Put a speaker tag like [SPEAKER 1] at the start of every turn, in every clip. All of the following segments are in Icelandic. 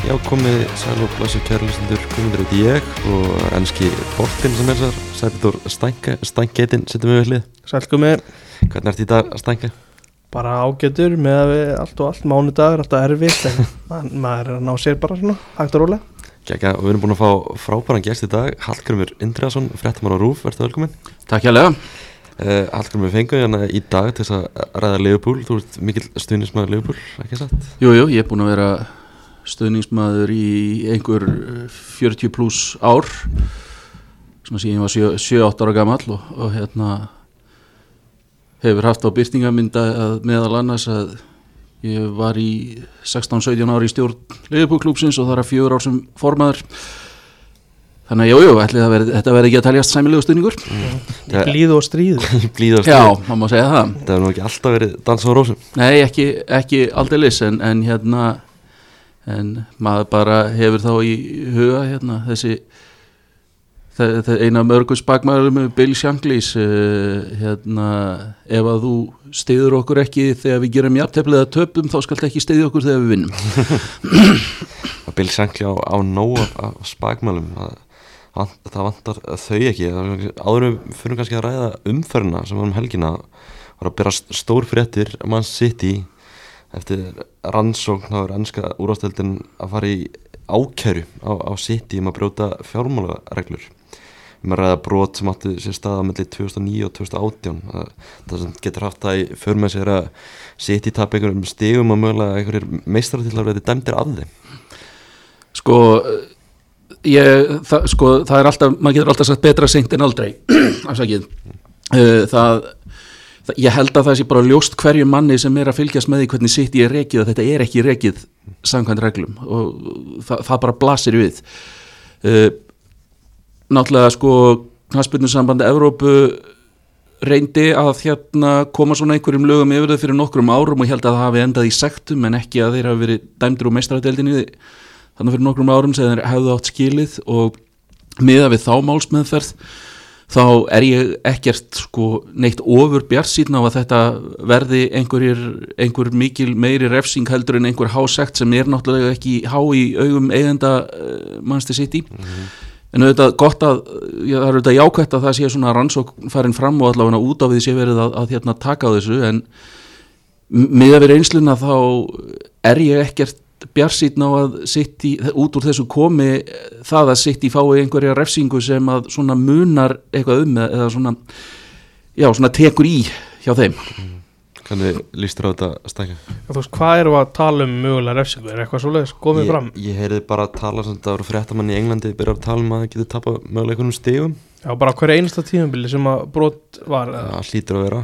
[SPEAKER 1] Já, komið sæl og blæsir kærlustendur, komindur út í ég og ennski Bortin sem er þar, Sætiður Stænkeitinn setjum við við hlið.
[SPEAKER 2] Sælgumi,
[SPEAKER 1] Hvernig ert í dag Stænke?
[SPEAKER 2] bara ágætur með að við allt og allt mánudagur, alltaf erfitt en man, maður er að ná sér bara svona hægt og rólega.
[SPEAKER 1] Kekja, og við erum búin að fá frábæran gest í dag, Hallgrimur Indriðarsson, fréttamar á Rúf, verður velkomin.
[SPEAKER 3] Takk hjá lega
[SPEAKER 1] Uh, Hallgrimur fengu hérna í dag til þess að ræða Leopold, þú ert mikill stuðnismæður Leopold, ekki satt?
[SPEAKER 3] Jú, jú, að stöðningsmaður í einhver eh, 40 pluss ár svona síðan ég var 7-8 ára gamall og, og hérna hefur haft á byrtingamynda að meðal annars að ég var í 16-17 ári í stjórn Leifupúklúpsins og það er fjögur ár sem formaður þannig að jú, jú, ætli það verði, þetta verði ekki að taljast sæmilegu stuðningur
[SPEAKER 1] Ja.
[SPEAKER 2] Glíð og stríð.
[SPEAKER 1] Blíðast
[SPEAKER 3] Já, það má segja það
[SPEAKER 1] Það hefur nú ekki alltaf verið dans á rósum.
[SPEAKER 3] Nei, ekki, ekki aldeilis en, en hérna en maður bara hefur þá í huga hérna þessi það, það eina mörgum spagmæður með Bill Shankleys uh, hérna ef að þú stiður okkur ekki þegar við gerum jafnteflið að töpum þá skalt ekki stiði okkur þegar við vinnum.
[SPEAKER 1] Bill Shankly á, á nóg af, spagmælum það, það vantar þau ekki. Það er áður en við fyrir kannski að ræða umferna sem var um helgina var að bera stór fréttir mann sitt í eftir rannsókn á ennska úrástöldin að fara í ákæru á, á sitt um að brjóta fjármálareglur. Um að ræða brot sem átti sér staða mellir 2009 og 2018 það, sem getur haft það í för með sér að sitt í tap einhverjum stigum og mögulega einhverjir meistrar til að vera dæmdir af þeim.
[SPEAKER 3] Sko ég, það, sko, það er alltaf maður getur alltaf sagt betra seint en aldrei afsakið. Það, það ég held að það sé bara ljóst hverju manni sem er að fylgjast með því hvernig sitt ég er rekið og þetta er ekki rekið samkvæmt reglum og það, það bara blasir við. Uh, náttúrulega sko knastbyrnusambandi Evrópu reyndi að hérna koma svona einhverjum lögum yfir þau fyrir nokkrum árum og ég held að það hafi endað í sektum en ekki að þeir hafi verið dæmdur úr meistaradeildinni þannig fyrir nokkrum árum sem þeir hefðu átt skilið og miða við þá málsmeðferð þá er ég ekkert sko neitt ofur bjarsýtn á að þetta verði einhverjir, einhver mikil meiri refsing heldur en einhver hásekt sem er náttúrulega ekki há í augum eigenda uh, mannstu sitt í en auðvitað gott að já, það er auðvitað jákvætt að það sé svona rannsók farin fram og allavega út á við sé verið að, að hérna, taka á þessu en miða við reynsluna þá er ég ekkert bjarsýtn á að sitt í, út úr þessu komi það að sitt í fái einhverja refsingu sem að svona munar eitthvað um eða svona, já, svona tekur í hjá þeim
[SPEAKER 1] Hvernig lístur á þetta stækja?
[SPEAKER 2] Þú veist, hvað eru að tala um mögulega refsingu? Er eitthvað svoleiðis komið
[SPEAKER 1] Ég,
[SPEAKER 2] fram?
[SPEAKER 1] ég heyrði bara að tala sem þetta voru fréttamann í Englandi byrjar að tala um að það getur tapað mögulega einhvernum stigum
[SPEAKER 2] Já, bara hverja einasta tímabili sem að brot var.
[SPEAKER 1] Það hlýtur að vera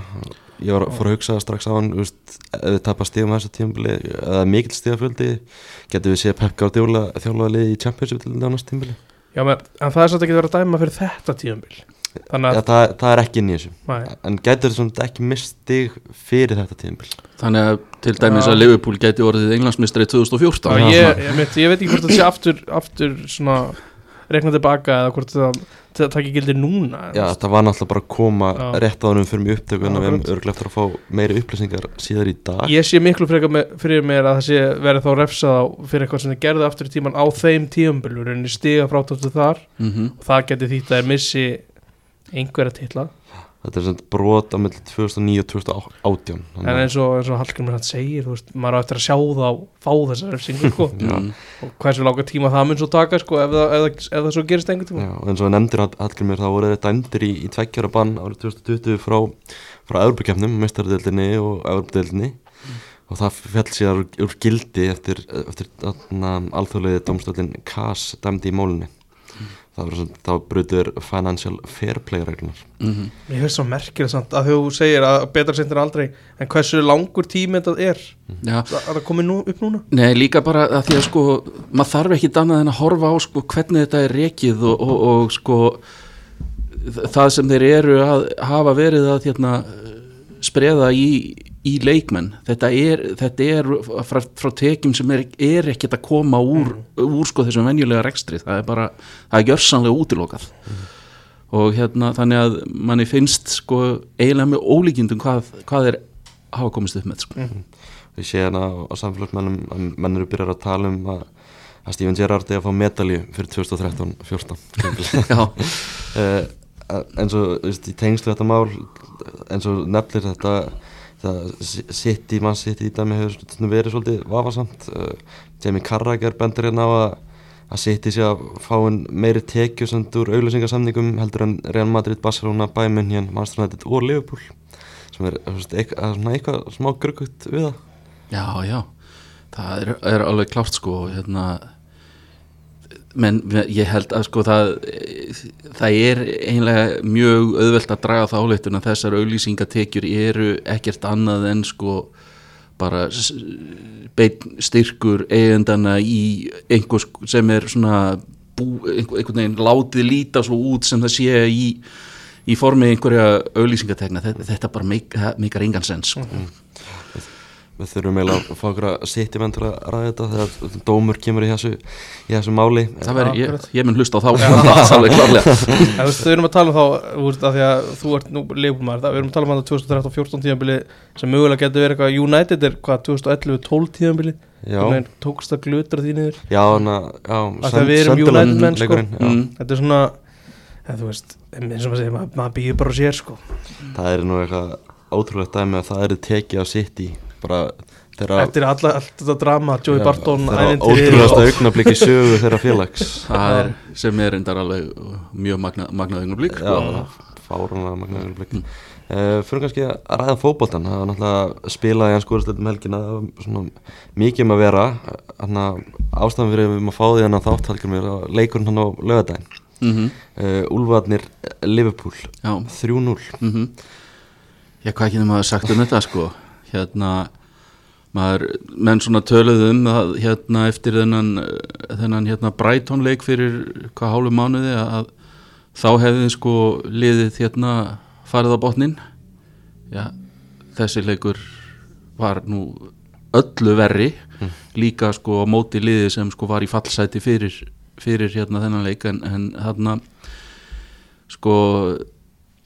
[SPEAKER 1] Ég var fór að hugsa strax á hann veist, ef við tapað stigum þessu tímabili eða mikill stigafjöldi getur við séð Pep Guardiola þjálfaða liði í Championship til þetta tímabili?
[SPEAKER 2] Já, menn, en það er satt ekki verið að dæma fyrir þetta tímabil. Þannig
[SPEAKER 1] ja,
[SPEAKER 2] að,
[SPEAKER 1] það, það er ekki inn í þessu.
[SPEAKER 2] Næ,
[SPEAKER 1] en getur þetta ekki mist stig fyrir þetta tímabili
[SPEAKER 3] þannig að til dæmis að Liverpool geti orðið englandsmistari 2014
[SPEAKER 2] Já, ég, ég, ég veit ekki hvort það sé aftur, aftur svona reikna tilbaka eða hvort það, það takk gildi núna.
[SPEAKER 1] Já, það var náttúrulega bara að koma
[SPEAKER 2] Já.
[SPEAKER 1] rétt á hann fyrir mig upptöku en við
[SPEAKER 2] akkurat.
[SPEAKER 1] örglega eftir að fá meiri upplýsingar síðar í dag
[SPEAKER 2] Ég sé miklu fyrir mér að það sé verið þá refsað á fyrir eitthvað sem þið gerðu aftur í tíman á þeim tímabili en stiga frátáttu þar
[SPEAKER 3] mm
[SPEAKER 2] og það geti þýtt að þeir missi einhverja titla
[SPEAKER 1] Þetta er svona brot á milli 2009 og 2018
[SPEAKER 2] en eins og, eins og Hallgrimur hann segir veist, maður á eftir að sjá þá fá þessar refsingu sko.
[SPEAKER 1] Já.
[SPEAKER 2] og hversu langa tíma það mun svo taka sko, ef, það, ef, það, ef það svo gerist einhvern tíma.
[SPEAKER 1] Já, eins og nefndir Hallgrimur þá voru þetta dæmdir í, í tveggjara bann árið 2020 frá, frá Evropakefnum, mestardeldinni og Evropadeldinni og það fell síðan úr, gildi eftir, eftir alþjóðlega domstólinn KAS dæmdi í mólunni það svona, þá brutur financial fair play reglunar
[SPEAKER 3] -hmm.
[SPEAKER 2] Mér finnst svo merkir samt að þú segir að betra en aldrei en hversu langur tími þetta er?
[SPEAKER 3] Já,
[SPEAKER 2] að að það komi nú, upp núna?
[SPEAKER 3] Nei, líka bara að því að sko maður þarf ekki annað en að horfa á sko hvernig þetta er rekið og, og, og sko það sem þeir eru að hafa verið að hérna, spreða í, í leikmenn. Þetta er, þetta er frá, frá tekjum sem er, er ekkert að koma úr, úr sko þessum venjulega rekstri. Það er bara, það er gjörsanlega útilokað. Og hérna þannig að manni finnst sko eiginlega með ólíkindum hvað, hvað er hafa komist upp með sko.
[SPEAKER 1] við séum hérna á, á samfélagsmennum að menn eru byrjar að tala um að, að Steven Gerrard er að fá medalju fyrir 2013-14
[SPEAKER 3] já,
[SPEAKER 1] uh, eins og veist, í tengslu þetta mál eins og nefnir þetta sitt í mann sitt í dæmi hefur verið svolítið vafasamt. Uh, Jamie Carragher bendur hérna á að að sitt í sig að fá en meiri tekju sem úr auglýsingarsamningum heldur en Real Madrid, Barcelona, Bayern München United og Liverpool sem er eitthvað, smá gruggut við það.
[SPEAKER 3] Já, já. Það er, er alveg klárt sko hérna menn ég held að sko það það er einlega mjög auðvelt að draga þá áleitun að þessar auglýsingatekjur eru ekkert annað en sko bara styrkur eigendana í einhvers sem er svona bú, einhver, einhvern veginn látið líta svo út sem það sé í í formi einhverja auglýsingatekna þetta, þetta bara meik- það meikar engan sens sko.
[SPEAKER 1] Við þurfum eiginlega að fá okkur að menn til að ræða þetta þegar dómur kemur í þessu, í þessu máli.
[SPEAKER 3] Það veri, ég, ég mun hlusta á þá. Það alveg klárlega.
[SPEAKER 2] En þú veist, við erum að tala um þá, þú veist, að því að þú ert nú leifumæður, við erum að tala um að 2013-14 tíðanbili sem mögulega getur verið eitthvað United er hvað, 2011-12 tíðanbili tókst það glutra því niður.
[SPEAKER 1] Já, hana, já
[SPEAKER 2] Að það við erum United menn, sko.
[SPEAKER 3] Mm.
[SPEAKER 2] þetta er svona, eða, þú veist eins og maður segir, maður, býður bara sér sko.
[SPEAKER 1] það er nú eitthvað ótrúlegt dæmi að það eru tekið á sitt í bara þeirra
[SPEAKER 2] eftir alla, allt þetta drama, Joey Barton
[SPEAKER 1] þeirra
[SPEAKER 2] og-
[SPEAKER 1] augnablik í sögu þeirra félags.
[SPEAKER 3] Það er sem er endar alveg mjög magna, magnað augnablik
[SPEAKER 1] já,
[SPEAKER 3] sko.
[SPEAKER 1] fárunlega magna augnablik. Mm. uh, fyrir kannski að ræða fótboltan það var náttúrulega spilaði hann skórisleitum helgina það var svona mikið um að vera. Hann að ástæðan fyrir við erum að fá því hann að þáttalgjum er að leikurinn hann á lögadaginn
[SPEAKER 3] mm
[SPEAKER 1] uh, Úlfarnir Liverpool
[SPEAKER 3] já,
[SPEAKER 1] 3-0
[SPEAKER 3] mm já, hvað ekki maður sagt um þetta sko hérna maður, menn svona töluðu um að hérna eftir þennan þennan hérna Brighton leik fyrir hvað hálfu mánuði að þá hefði sko liðið hérna farið á botnin já, þessi leikur var nú öllu verri. Líka sko á móti liði sem sko var í fallsæti fyrir, fyrir hérna þennan leik. En, en hérna sko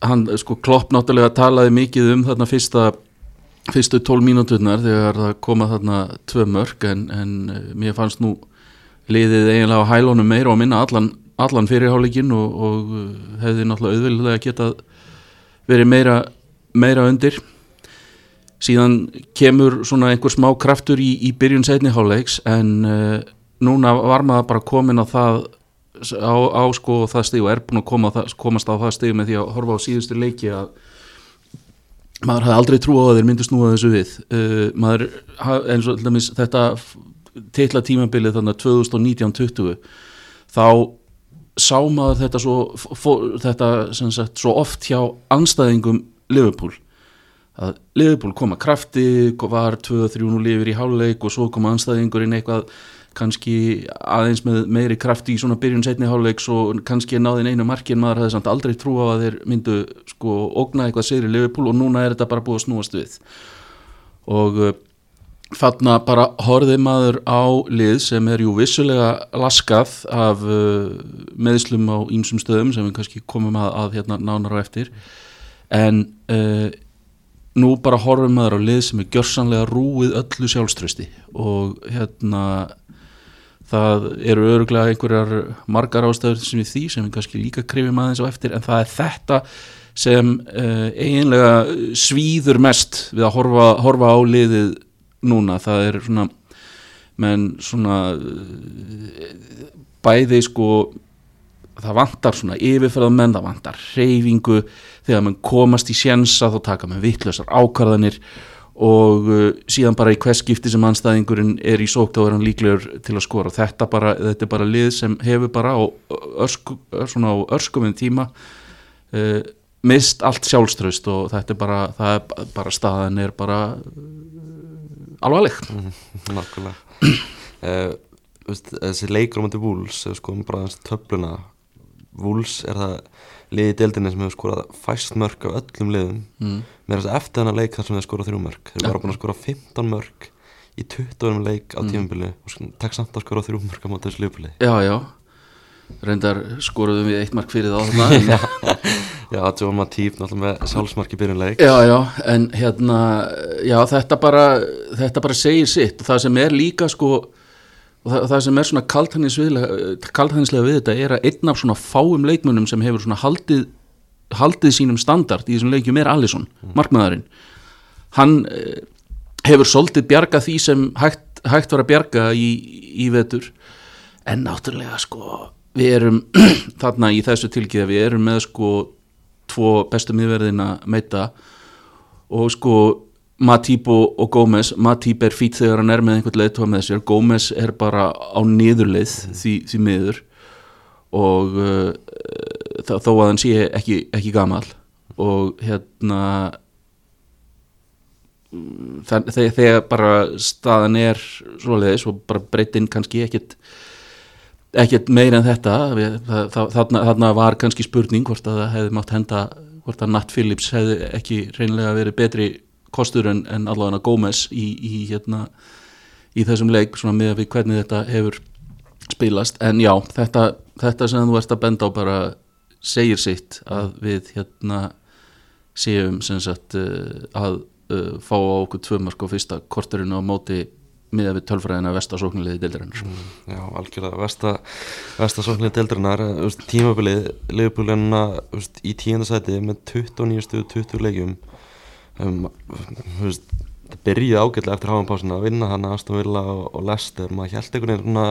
[SPEAKER 3] hann sko Klopp náttúrulega talaði mikið um þarna fyrsta fyrstu tól mínúturnar þegar það koma þarna tvö mörg en, en eh, mér fannst nú liðið eiginlega á hælunum meira og minna allan, allan fyrirháleikin og, og eh, hefði náttúrulega auðvöldlega getað verið meira, meira undir. Síðan kemur svona einhver smá kraftur í, í byrjun setni háleiks en uh, núna var maður bara komin á það á, á sko það stig og er búin að koma, komast á það stig með því að horfa á síðustu leiki að maður hafði aldrei trú á að þeir myndu snúa þessu við. Uh, maður, eins og til dæmis þetta titla tímabilið þannig að 2019-20 þá sá maður þetta svo fó, þetta sagt svo oft hjá anstæðingum Liverpool. Að Liverpool kom að krafti var 2-3 lifir í háluleik og svo kom anstæðingurinn eitthvað kannski aðeins með meiri krafti í svona byrjun setni háluleiks og kannski náðin einu marki en maður hefði samt aldrei trú á að þeir myndu sko ógna eitthvað sigri Liverpool og núna er þetta bara búið að snúast við. Og uh, þarna bara horfið maður á lið sem er jú vissulega laskað af uh, meðslum á ýmsum stöðum sem við kannski komum að, að hérna nánar á eftir. En uh, nú bara horfum maður á lið sem er gjörsanlega rúið öllu sjálfströsti og hérna það eru öruglega einhverjar margar ástæður sem við því sem við kannski líka krifum aðeins á eftir en það er þetta sem uh, eiginlega svíður mest við að horfa, horfa á liðið núna, það er svona menn svona uh, bæði sko það vantar svona yfirferðamenn, það vantar reyfingu, þegar mann komast í sjensa þá taka mann vittlösar ákvarðanir og uh, síðan bara í hvers skipti sem anstæðingurinn er í sókt þá er hann líklegur til að skora. Þetta, bara, þetta er bara lið sem hefur bara á, örsk, svona á örskuminn tíma uh, mist allt sjálfströst og þetta er bara, það er bara staðan er bara uh, alvarleg.
[SPEAKER 1] Nákvæmlega. Uh, Þessi leikur á mæti ef við skoðum bara þessi töfluna Wools er það liðið í deildinni sem hefur skorað fæst mörg af öllum liðum.
[SPEAKER 3] Mm.
[SPEAKER 1] Með þess að eftir þennan leik þar sem þeir skorað þrjú mörg þeir bara búin að skora 15 mörg í 20 leik á
[SPEAKER 3] Mm.
[SPEAKER 1] tímabili og sko, takk samt að skora þrjú mörg á móti þessu liðbili
[SPEAKER 3] Já, já. Reyndar skoruðum við eitt mark fyrir þá þarna. En-
[SPEAKER 1] Já, John Matip náttúrulega með sjálfsmark í byrjun leik.
[SPEAKER 3] Já, já, en hérna já, þetta bara, þetta bara segir sitt. Og það sem er líka sko og það, það sem er svona kaltæðinslega við þetta er að einn af svona fáum leikmönnum sem hefur svona haldið, haldið sínum standard í þessum leikjum er Alisson, markmaðurinn. Hann eh, hefur svolítið bjarga því sem hægt, hægt var að bjarga í, í vetur. En náttúrulega sko við erum þarna í þessu tilkið við erum með sko tvo bestu miðverðina meita og sko Matip og, Gómez Matip er fít þegar hann er með einhvern leiðtóa með sér. Gómez er bara á niðurleið því, því miður. Og uh, þó að hann sé ekki, ekki gamal og hérna þegar, þegar bara staðan er svoleiðis og bara breytin kannski ekkit ekkert meira en þetta þarna, þarna var kannski spurning hvort að það hefði mátt henda hvort að Nat Phillips hefði ekki reynlega verið betri kostur en, en allavega Gómez í, í, hérna, í þessum leik svona með að við hvernig þetta hefur spilast. En já, þetta, þetta sem þú ert að benda á bara segir sitt að við hérna séum sem sagt uh, að uh, fá á okkur tvö mark á fyrsta korturinn á móti miða við tölfræðina vestasókniliði deildarinnar.
[SPEAKER 1] Mm, Já, algjörlega, Vesta, vestasókniliði deildarinnar tímabilið, leifbúlina í tíundasæti með 29 stuðu 20 leikjum. Um, veist, það byrjaði ágætlega eftir háanpásina að vinna hann að Aston Villa og, og Leicester, maður held einhvern veginn svona,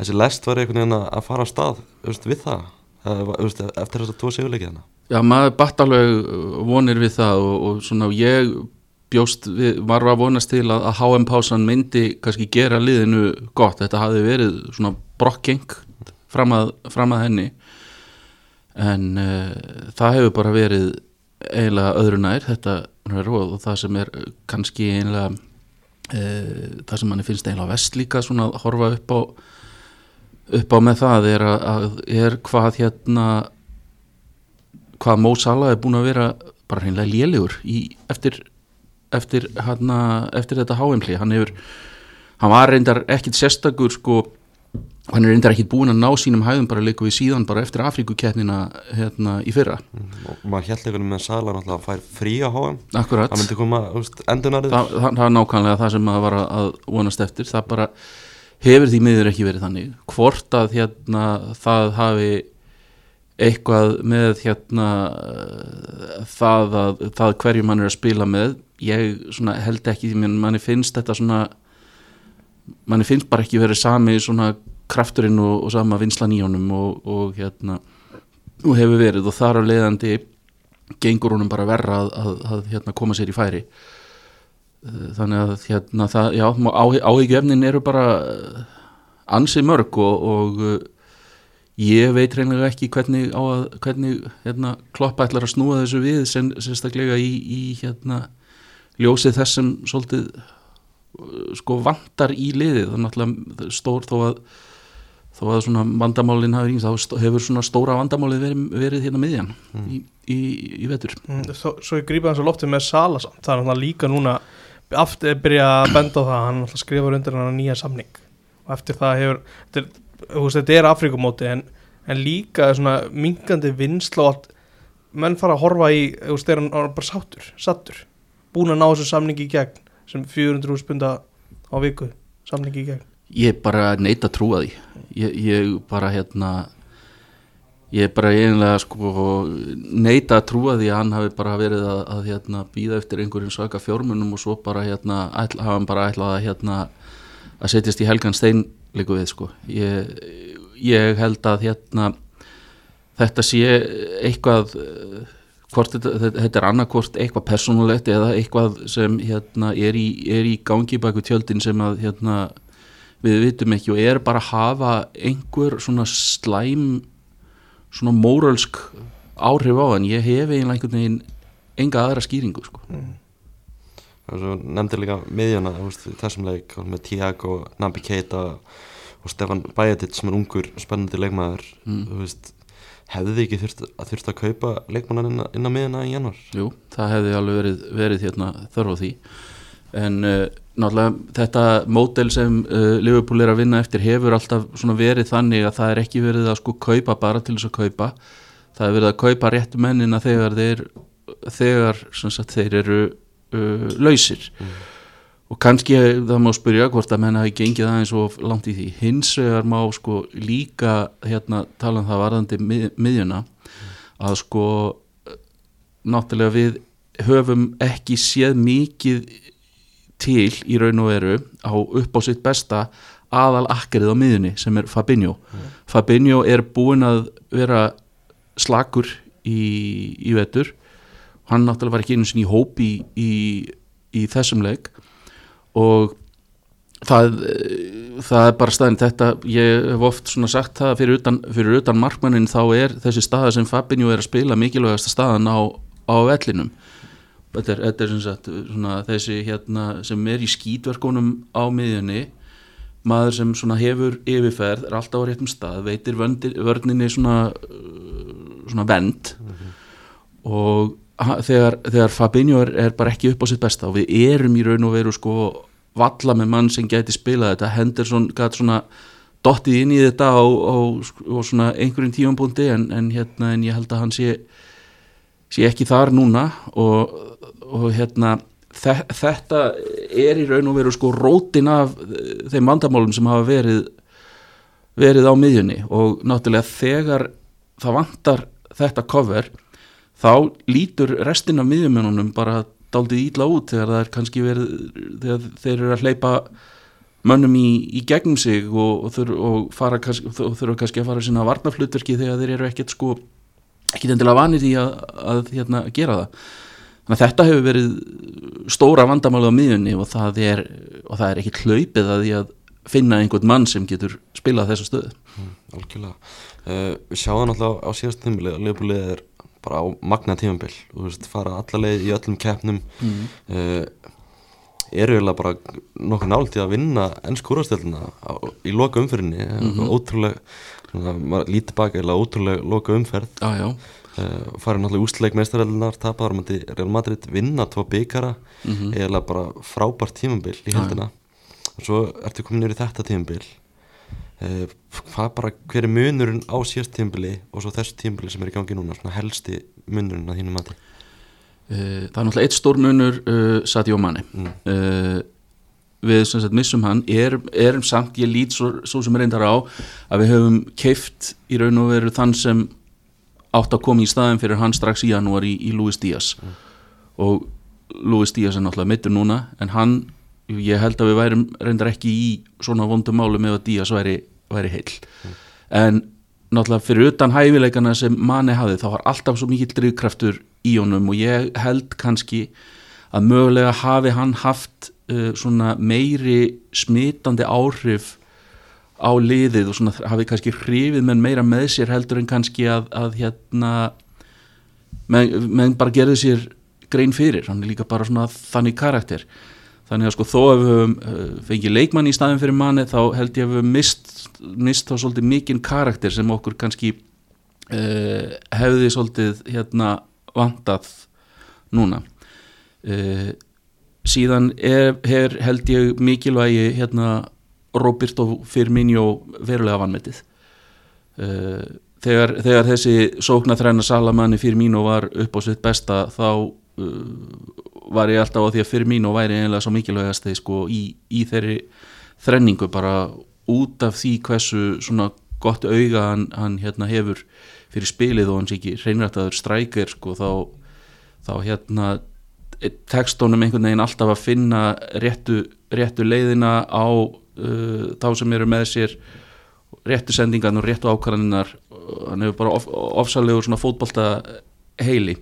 [SPEAKER 1] þessi Lest var einhvern veginn að fara á stað veist, við það, eftir þess að tvo sigurleikið hana
[SPEAKER 3] Já, maður batt alveg vonir við það og, og svona ég bjóst, við, var að vonast til að, að HM pásan myndi kannski gera liðinu gott, þetta hafi verið svona brokkeng fram fram að henni. En uh, það hefur bara verið eiginlega öðru nær þetta og það sem er kannski eiginlega uh, það sem manni finnst eiginlega vest líka svona að horfa upp á upp á með það er, að, er hvað hérna hvað Mó Sala er búin að vera bara hreinlega lélegur í, eftir eftir, hana, eftir þetta háimli hann hann var reyndar ekkit sérstakur sko hann er reyndar ekkit búin að ná sínum hæðum bara líka við síðan bara eftir Afríkuketnina hérna í fyrra.
[SPEAKER 1] Mm, og maður held veginn með Sala náttúrulega að fær frí á
[SPEAKER 3] Akkurat.
[SPEAKER 1] Það myndi koma endunarið
[SPEAKER 3] Þa, það, það er nákvæmlega það sem maður var að vonast eftir. Það bara hefur því miður ekki verið þannig. Hvort að hérna það hafi eitthvað með hérna það, að, það hverju mann er að spila með ég held ekki því manni finnst þetta svona manni finnst bara ekki verið sami svona krafturinn og, og sama vinslan í honum og, og hérna og hefur verið. Og þar á leiðandi gengur honum bara verra að, að, að hérna, koma sér í færi þannig að hérna það, já, áhyggjefnin eru bara ansið mörg og, og ég veit reynilega ekki hvernig, að, hvernig hérna, kloppa ætlar að snúa þessu við sem, sérstaklega í, í hérna, ljósið þessum svolítið sko vantar í liðið það er náttúrulega stór þó að þó að svona vandamálinn hafi ringst þá hefur svona stóra vandamálið verið, verið hérna miðjan mm. í, í, í vetur
[SPEAKER 2] mm, Svo, svo ég grípa hans á loftið með Salasan það er náttúrulega líka núna aftur byrja að benda á það hann skrifur undir hann nýja samning. Og eftir það hefur þetta veist, þetta er Afrikumóti en, en líka svona mingandi vinsla og allt. Menn fara að horfa í veist, þegar hann er bara sátur, sattur búin að ná þessu samningi í gegn sem 400 spunda á viku samningi í gegn.
[SPEAKER 3] Ég bara neita trúa því. Ég, ég bara hérna ég bara eiginlega sko neita að trúa því að hann hafi bara verið að, að hérna býða eftir einhverjum svaka fjármunum og svo bara hérna ætla, hafa hann bara ætlað að hérna að setjast í helgan stein líku við sko. Ég, ég held að hérna þetta sé eitthvað hvort þetta, þetta er annarkvort eitthvað persónulegt eða eitthvað sem hérna er í, er í gangi baku tjöldin sem að hérna við vitum ekki og er bara að hafa einhver svona slæm svona mórölsk áhrif á hann, ég hef eiginlega einhvern veginn enga aðra skýringu sko. Mm.
[SPEAKER 1] Nefndir líka miðjana þessum leik með Tiago, Nabi Keita og Stefan Bajetic sem er ungur spennandi leikmaður. Mm. veist, hefði þið ekki þurft að þurft að kaupa leikmannan inn, inn á miðjana í januar?
[SPEAKER 3] Jú, það hefði alveg verið, verið hérna, þörf á því. En uh, náttúrulega þetta mótel sem uh, Liverpool er að vinna eftir hefur alltaf verið þannig að það er ekki verið að sko kaupa bara til þess að kaupa. Það er verið að kaupa rétt mennina þegar þeir þegar sagt, þeir eru uh, lausir. Mm. og kannski það má spyrja hvort að menna hafi gengið aðeins og langt í því. Hins vegar má sko líka hérna tala um það varðandi mið, miðjuna að sko náttúrulega við höfum ekki séð mikið til í raun og veru á upp á sitt besta aðal akkerið á miðjunni sem er Fabinho. Fabinho er búinn að vera slakur í, í vetur. Hann náttúrulega var ekki einu sinni í hóp í, í, í þessum leik. Og það, það er bara staðin þetta, ég hef oft svona sagt það fyrir utan, fyrir utan markmannin þá er þessi staða sem Fabinho er að spila mikilvægasta staðan á, á vellinum þetta er, þetta er sem sagt svona, þessi hérna sem er í skýtverkunum á miðjunni. Maður sem svona hefur yfirferð er alltaf á réttum stað, veitir vöndir, vörninni svona, svona vend og ha- þegar, þegar Fabinho er, er bara ekki upp á sitt besta og við erum í raun og veru sko valla með mann sem gæti spilað þetta. Henderson gæti svona dottið inn í þetta á, á, á svona einhverjum tífampunkti en, en, hérna, en ég held að hann sé, sé ekki þar núna og, og hérna þe þetta er í raun og veru sko rótin af eh, þeim vandamálum sem hafa verið verið á miðjunni. Og náttúrulega þegar það vantar þetta cover þá lítur restin af miðjumennunum bara daldið ítla út þegar það er kannski verið þegar þeir eru að hleypa mönnum í, í gegnum sig og, og, þur, og kannski, og þurfa kannski að fara sína varnaflutverki þegar þeir eru ekkert sko ekkert endilega vanir í að, að hérna, gera það. Þannig að þetta hefur verið stóra vandamáli á miðjunni og það er, og það er ekki hlaupið að því að finna einhvern mann sem getur spilað þessu stöðu.
[SPEAKER 1] Algjörlega. Uh, við sjáum náttúrulega á síðast tímabili að Leopoldið er bara á magna tímabil. Og þú veist, fara alla leið í öllum keppnum.
[SPEAKER 3] Mm.
[SPEAKER 1] uh, eru eiginlega bara nokkuð nált í að vinna ennsku úrvastöldina í loka umferðinni
[SPEAKER 3] Mhm.
[SPEAKER 1] ótrúlega, svona, maður lítið baka eiginlega ótrúlega loka umferð
[SPEAKER 3] Já, já,
[SPEAKER 1] uh, farið náttúrulega úsleik meistareldunar tapaður mæti Real Madrid vinna tvo bygara
[SPEAKER 3] mm
[SPEAKER 1] eiginlega bara frábært tímabil í heldina og svo ertu komin yfir þetta tímabil. Uh, hvað bara hver er munurinn á síðast tímabili og svo þessu tímabili sem er í gangi núna? Helsti munurinn að þínu mati?
[SPEAKER 3] Uh, það er náttúrulega eitt stór munur uh, Sadio Mane
[SPEAKER 1] mm.
[SPEAKER 3] Við sagt missum hann er, erum samt, ég lít svo, svo sem reyndar á að við höfum keift í raun og veru þann sem átt að koma í staðin fyrir hann strax í janúar í, í Luis Díaz. Og Luis Díaz er náttúrulega mittur núna en hann, ég held að við værum reyndar ekki í svona vondum málum ef að Díaz væri, væri heill. En náttúrulega fyrir utan hæfileikana sem manni hafði þá var alltaf svo mikill drivkraftur í honum og ég held kannski að mögulega hafi hann haft svona meiri smitandi áhrif á liðið og svona hafi kannski hrifið menn meira með sér heldur en kannski að, að hérna menn, menn bara gerði sér grein fyrir, hann er líka bara svona þannig karakter. Þannig að sko þó að við höfum uh, fengið leikmann í staðin fyrir manni þá held ég að við höfum mist, mist þá svolítið mikinn karakter sem okkur kannski uh, hefði svolítið hérna vantað núna. Uh, síðan er, er held ég mikilvægi hérna Roberto Firmino verulega vanmetið. Uh, þegar, þegar þessi sóknarþræna Salamanni Firmino var upp á sitt besta þá uh, var ég alltaf á því að Firmino væri eiginlega svo mikilvægast sko, í, í þeirri þrenningu bara út af því hversu svona gott auga hann, hann hérna hefur fyrir spilið og hann sé ekki reynrættaður strækir sko, þá, þá hérna tekst honum einhvern veginn alltaf að finna réttu, réttu leiðina á uh, þá sem eru með sér réttu sendingan og réttu ákvarðaninnar hann hefur bara of, ofsalegur svona fótbolta heili.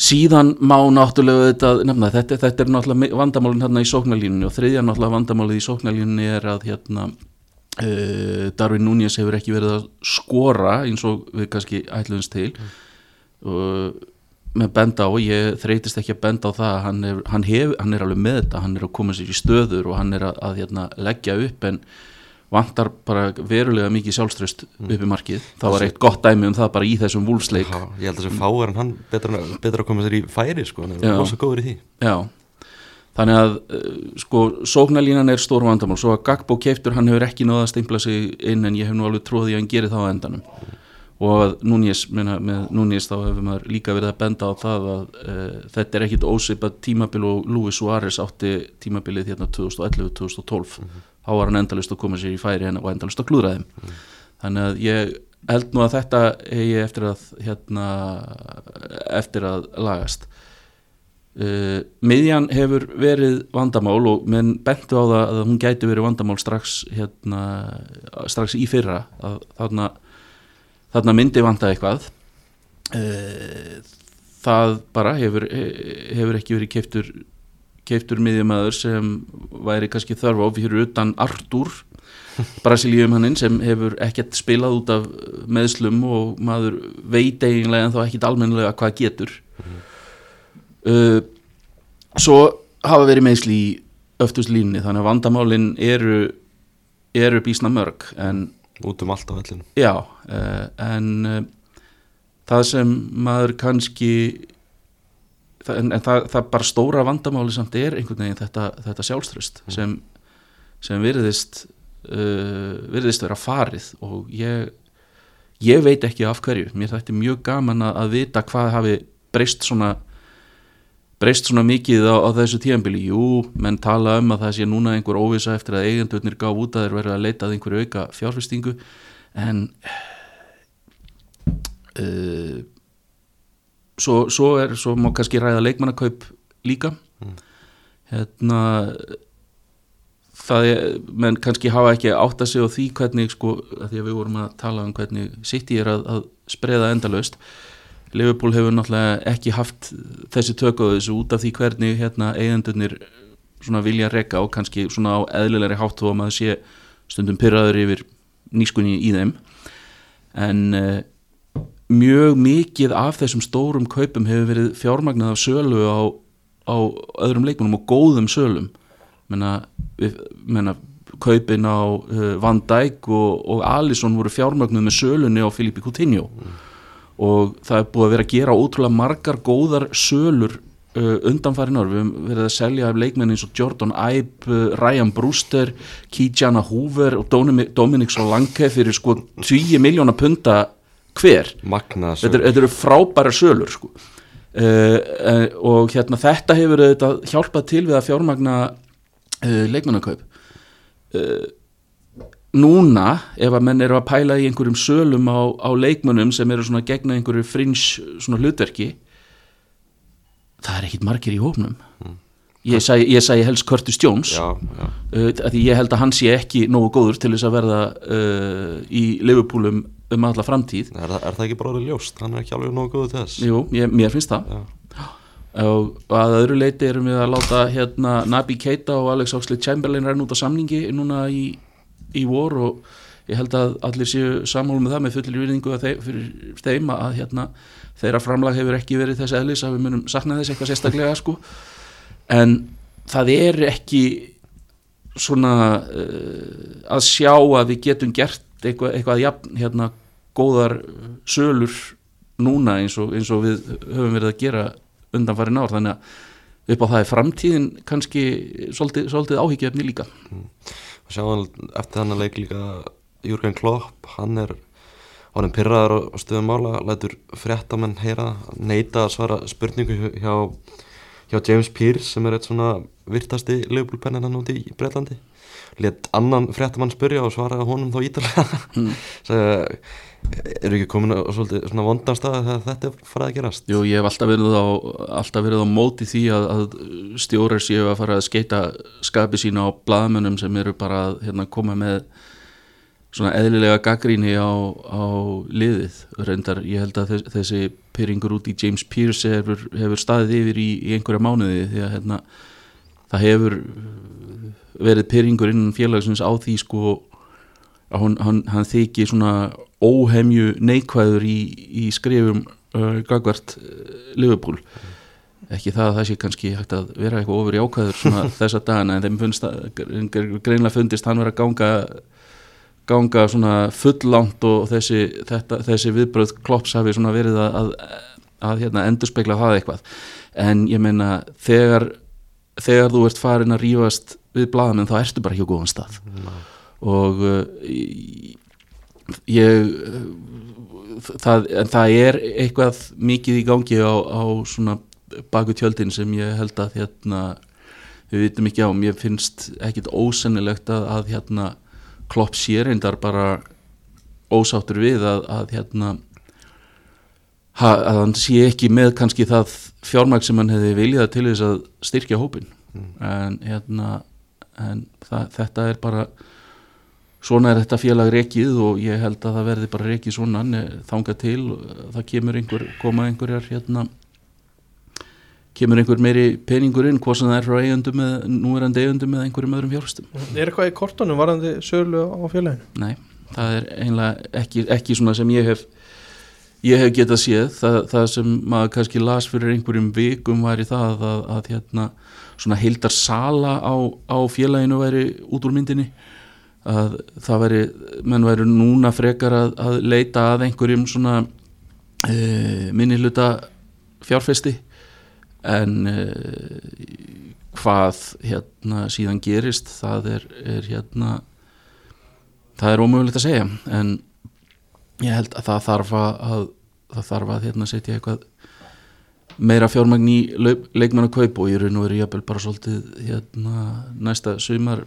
[SPEAKER 3] Síðan má náttúrulega þetta, nefna, þetta, þetta er náttúrulega vandamálin hérna í sóknarlínunni og þriðja náttúrulega vandamálið í sóknarlínunni er að hérna uh, Darvin Núñez hefur ekki verið að skora eins og við kannski ætluðumst til. Og með benda á, ég þreytist ekki að benda á það hann er, hann, hef, hann er alveg með þetta hann er að koma sér í stöður og hann er að, að hérna, leggja upp en vantar bara verulega mikið sjálfströst upp í markið, það var eitt gott dæmi um það bara í þessum vúlsleik
[SPEAKER 1] ég held að þessi fáar en hann betra, betra að koma sér í færi sko, hann er rosa góður í því.
[SPEAKER 3] Já, þannig að uh, sko, sóknarlínan er stór vandamál. Svo að Gagbo keiftur, hann hefur ekki náða að stimpla sig inn en ég hef nú alveg tróðið að hann gerir það á endanum og Núñez, meina, með Núñez þá hefur maður líka verið að benda á það að uh, þetta er ekkit ósipað tímabil og Luis Suárez átti tímabilið hérna 2011-2012 þá var hann endalust að koma sér í færi og endalust að klúðra þeim. Þannig að ég held nú að þetta hegi eftir að hérna, eftir að lagast. Uh, miðjan hefur verið vandamál og menn bentu á það að hún gæti verið vandamál strax hérna, strax í fyrra. Að þarna þarna myndi vanta eitthvað. Uh, það bara hefur, hefur ekki verið keiftur keiftur miðjumæður sem væri kannski þörf á fyrir utan Artur Brasilíum hanninn sem hefur ekkert spilað út af meðslum og maður veit eiginlega en þá ekkert almennilega hvað getur. Uh, svo hafa verið meðsli í öftuslínni þannig að vandamálin eru eru bísna mörg en
[SPEAKER 1] út um allt á vellinu
[SPEAKER 3] já uh, en uh, það sem maður kannski það, en, en það, það bara stóra vandamáli samt er einhvern veginn þetta, þetta sjálfströst sem, sem virðist uh, virðist vera farið og ég ég veit ekki af hverju, mér er mjög gaman að vita hvað hafi breyst svona breyst svona mikið á, á þessu tíðanbili jú, menn tala um að það sé núna einhver óvisa eftir að eigendurnir gá út að þeir verða að leita að einhverju auka fjárfestingu en uh, svo, svo er svo má kannski ræða leikmannakaup líka. Hérna það er, menn kannski hafa ekki átt að segja á því hvernig sko, að því að við vorum að tala um hvernig City er að, að spreða endalaust Liverpool hefur náttúrulega ekki haft þessi tök á þessu út af því hvernig hérna eigendurnir vilja rekka og kannski svona á eðlilegri hátt að maður sé stundum pyrraður yfir nýskunni í þeim. En uh, mjög mikið af þessum stórum kaupum hefur verið fjármagnað af sölu á, á öðrum leikmunum og góðum sölum. Menna, við, menna kaupin á uh, Van Dijk og, og Alisson voru fjármagnuð með sölunni á Filipe Coutinho og það er búið að vera að gera ótrúlega margar góðar sölur uh, undanfærin ár, við höfum verið að selja af leikmenn eins og Jordan Ibe, uh, Ryan Brewster, Kijana Hoover og Dominic, Solanke fyrir sko 10 miljóna punta hver.
[SPEAKER 1] Magna
[SPEAKER 3] þetta, er- þetta eru frábæra sölur sko. uh, uh, og hérna þetta hefur hjálpað til við að fjármagna uh, leikmannakaup. Uh, núna ef að menn eru að pæla í einhverjum sölum á, á leikmönnum sem eru svona gegna einhverju frins svona hlutverki það er ekkit margir í hófnum ég segi, ég segi helst Curtis Jones.
[SPEAKER 1] Já, já,
[SPEAKER 3] uh, því ég held að hann sé ekki nógu góður til þess að verða uh, í Liverpool um, alla framtíð.
[SPEAKER 1] Er, er það ekki bara orðið ljóst? Hann er ekki alveg nógu góðu til þess.
[SPEAKER 3] Jú, ég, mér finnst það.
[SPEAKER 1] Já.
[SPEAKER 3] og, og að öðru leiti erum við að láta hérna Nabi Keita og Alex Oxlade Chamberlain renn út á samningi núna í, í vor og ég held að allir séu sammálu með það með fullir þeim, fyrir þeim að hérna, þeirra framlag hefur ekki verið þess eðlis að við munum sakna þess eitthvað sérstaklega sko. en það er ekki svona uh, að sjá að við getum gert eitthvað, eitthvað jafn hérna, góðar sölur núna eins og, eins og við höfum verið að gera undanfærin ár þannig að upp á það er framtíðin kannski svolítið, svolítið áhyggjefni líka.
[SPEAKER 1] Og sjáum eftir þannig leik líka Jürgen Klopp, hann er hann er pyrraður á stöðum mála lætur fréttamenn heyra neita að svara spurningu hjá- hjá James Pearce sem er eitt svona virtasti leifbúlpennin hann úti í Breitlandi let annan fréttamann spurja og svara honum þá ítalega
[SPEAKER 3] Mm.
[SPEAKER 1] eru ekki komin á svolítið svona vondan stað þegar þetta farið að gerast?
[SPEAKER 3] Jú, ég hef alltaf verið á, alltaf verið á móti því að, að stjórar séu að fara að skeita skapi sína á blaðmönnum sem eru bara að hérna, koma með svona eðlilega gaggríni á, á liðið. Reyndar, ég held að þess, þessi pyrringur út í James Pearce hefur, hefur staðið yfir í, í einhverja mánuði því að hérna, það hefur verið pyrringur innan félagsins á því sko að hann þykir svona óhemju neikvæður í, í skrifum uh, gagvart uh, Liverpool. Ekki það að það sé kannski hægt að vera eitthvað ofur í ákvæður þessa dagana en þeim finnst að, greinlega fundist hann vera að ganga ganga svona fullangt og þessi, þetta, þessi viðbröð klopps hafi svona verið að, að, að hérna, endurspegla það eitthvað. En ég meina þegar þegar þú ert farin að rífast við blaðamenn þá ertu bara ekki á góðan stað. Og uh, ég það, en það er eitthvað mikið í gangi á, á svona baku tjöldin sem ég held að hérna, við vitum ekki á. Mér finnst ekkit ósennilegt að, að hérna klopp sérindar bara ósáttur við að, að hérna að hann sé ekki með kannski það fjármæk sem hann hefði viljað til þess að styrkja hópin en hérna en það, þetta er bara svona er þetta félag rekið og ég held að það verði bara rekið svona þanga til, það kemur einhver koma einhverjar hérna kemur einhver meiri peningur inn hvað sem það er frá eigundum eða núverandi eigundum eða einhverjum öðrum fjárfæstum
[SPEAKER 2] Er eitthvað í kortunum varandi sölu á félaginu?
[SPEAKER 3] Nei, það er einlega ekki, ekki svona sem ég hef ég hef getað séð. Það, það sem maður kannski las fyrir einhverjum vikum væri það að, að hérna, svona heildar sala á, á félaginu væri út úr myndinni að það væri, menn væri núna frekar að, að leita að einhverjum svona e, minnihluta fjárfesti. En e, hvað hérna síðan gerist það er, er hérna það er ómögulegt að segja. En ég held að það þarf að, að það þarf að hérna setja eitthvað meira fjármagn í leikmann að kaup og ég raun og verið jafnvel bara svolítið hérna næsta sumar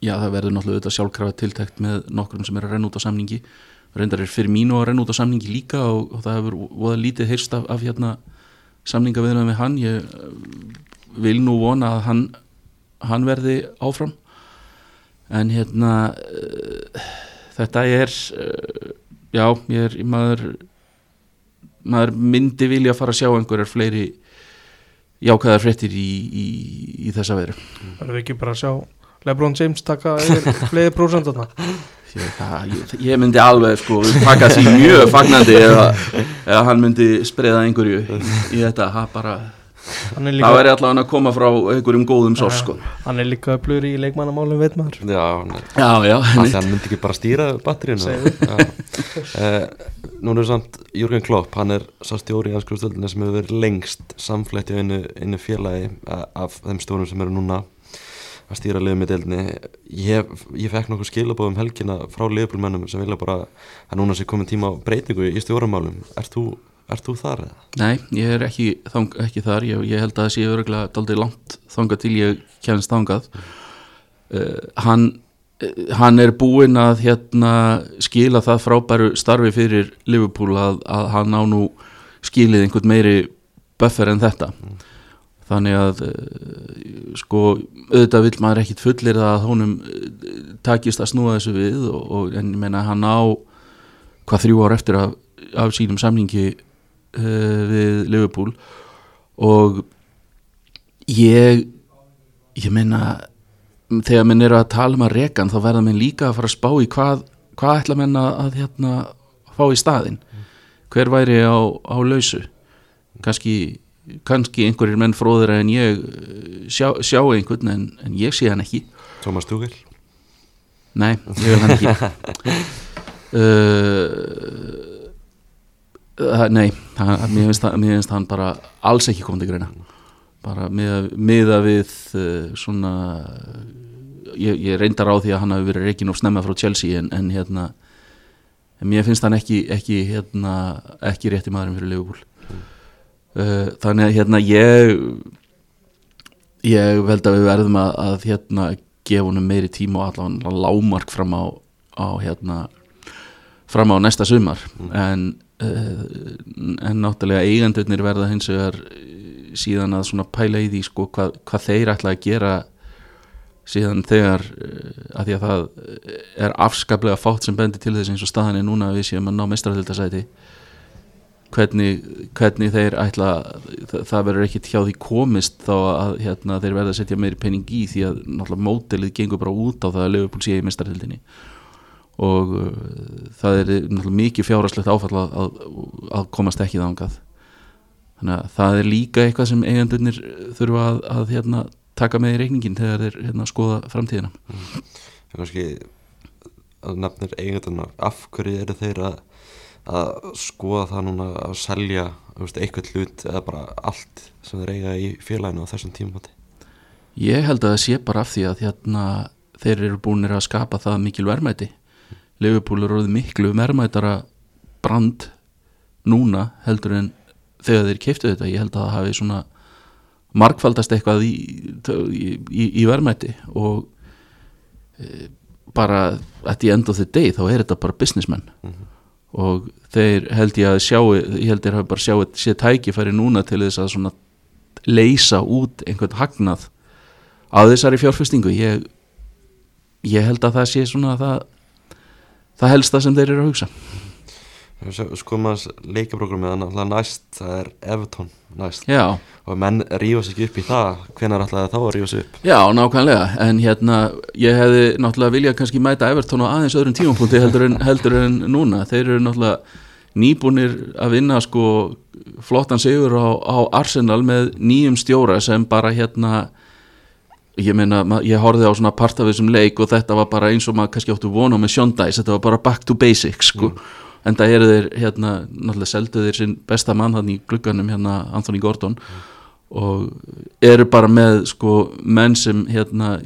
[SPEAKER 3] já það verður náttúrulega auðvitað sjálfkrafa tiltækt með nokkrum sem er að renna út á samningi. Reyndar er fyrir mínu að renna út á samningi líka og, og það hefur voða lítið heyrst af, af hérna samninga viðnað með hann. Ég uh, vil nú vona að hann hann verði áfram. En hérna uh, þetta er uh, já, ég er maður maður myndi vilja fara að sjá einhverjar fleiri jákvæðar fréttir í, í, í þessa veru
[SPEAKER 2] Það er ekki bara að sjá Lebron James taka prósent þarna?
[SPEAKER 3] Ég, það, ég, myndi alveg sko taka því mjög fagnandi eða, eða hann myndi spreða einhverju í þetta, það bara
[SPEAKER 2] Hann er
[SPEAKER 3] það
[SPEAKER 2] líka,
[SPEAKER 3] væri allavega að koma frá einhverjum góðum sós sko.
[SPEAKER 2] Hann er líka öflugur í leikmannamálum veit maður.
[SPEAKER 1] Já, nei
[SPEAKER 3] já, já,
[SPEAKER 1] hann myndi ekki bara stýra batteríinu. Uh, Nú er samt Jürgen Klopp, hann er sá stjóri í anskrifstöldinu sem hefur verið lengst samflætt í einu, einu félagi uh, af þeim stjórum sem eru núna að stýra liðum í deildinni. Ég, ég fekk nokkuð skilabóðum helgina frá liðbúlmennum sem vilja bara að núna sé komin tíma á breytingu í stjóramálum Ert þú, ert þú þar eða?
[SPEAKER 3] Nei, ég er ekki, þang, ekki þar. Ég, ég held að það sé öruglega daldið langt þangað til ég kemst þangað. Uh, hann, uh, hann er búinn að hérna, skila það frábæru starfi fyrir Liverpool að, að hann á nú skilið einhvern meiri buffer en þetta þannig að uh, sko auðvitað vill maður ekkit fullir að honum uh, takist að snúa þessu við og, og en ég menna hann á hvað þrjú ár eftir af, af sínum samningi uh, við Liverpool og ég ég meina þegar minn eru að tala um að rekan þá verða minn líka að fara að spá í hvað, hvað ætla menn að, að hérna, fá í staðinn. Hver væri á, á lausu? Kannski, kannski einhverjir menn fróður en ég uh, sjá, sjá einhvern en, en ég sé hann ekki.
[SPEAKER 1] Thomas Tuchel?
[SPEAKER 3] Nei, ég vil hann ekki. Uh, Nei, hann, mér, finnst, mér finnst hann bara alls ekki komið til greina. Bara miða, miða við uh, svona ég, ég reyndar á því að hann hafi verið reikin og snemma frá Chelsea en, en hérna en mér finnst hann ekki ekki, hérna, ekki rétti maðurinn fyrir Liverpool þannig að hérna ég ég held að við verðum að, að hérna gefa honum meiri tíma og allavega lámark fram á, á hérna fram á næsta sumar. En, uh, en náttúrulega eigendurnir verða hins vegar eh, síðan að svona pæla í því sko hvað, hvað þeir ætla að gera síðan þegar uh, að því að það er afskaplega fátt sem bendir til þess eins og staðan er núna að við séum að ná mestratildasæti hvernig, hvernig þeir ætla það, það verður ekkit hjá því komist þá að hérna, þeir verða að setja meiri penning í því að náttúrulega mótelið gengur bara út á það að Liverpool sé í mestarhildinni og uh, það er náttúrulega mikið fjárhagslegt áfall að, að, að komast ekki þangað. Þannig að það er líka eitthvað sem eigendurnir þurfa að, að hérna, taka með í reikningin þegar þeir hérna, skoða framtíðina.
[SPEAKER 1] Það er kannski að nefnir eigendurna af hverju eru þeir að, að skoða það núna að selja veist, eitthvað hlut eða bara allt sem þeir eiga í félaginu á þessum tímati
[SPEAKER 3] Ég held að það sé bara af því að hérna, þeir eru búinir að skapa það mikil verðmæti. Liverpool er orðið miklu verðmætara brand núna heldur en þegar þeir keiftu þetta. Ég held að það hafi svona markfaldast eitthvað í, í, í, í verðmæti og e, bara at the end of the day þá er þetta bara businessmenn og þeir held ég að sjá ég held ég að bara sjá sé tækifæri núna til þess að svona leysa út einhvern hagnað á þessari fjárfestingu. Ég, ég held að það sé svona það, það helsta sem þeir eru að hugsa
[SPEAKER 1] sko maður leikaprógramið þannig að næst það er Everton næst.
[SPEAKER 3] Já,
[SPEAKER 1] og menn rífa sig ekki upp í það hvenar ætlaði þá að rífa sig upp?
[SPEAKER 3] Já, nákvæmlega en hérna, ég hefði náttúrulega viljað kannski mæta Everton á aðeins öðrum tímapunkti heldur en, heldur en núna, þeir eru náttúrulega nýbúnir að vinna sko flottan sigur á, á Arsenal með nýjum stjóra sem bara hérna ég meina, ég horfði á svona part af þessum leik og þetta var bara eins og maður kannski áttu vona með Dice, þetta var bara back to basics sko, en það eru þeir hérna, náttúrulega seldu þeir sinn besta mann hann í glugganum hérna Anthony Gordon. Og eru bara með sko menn sem hérna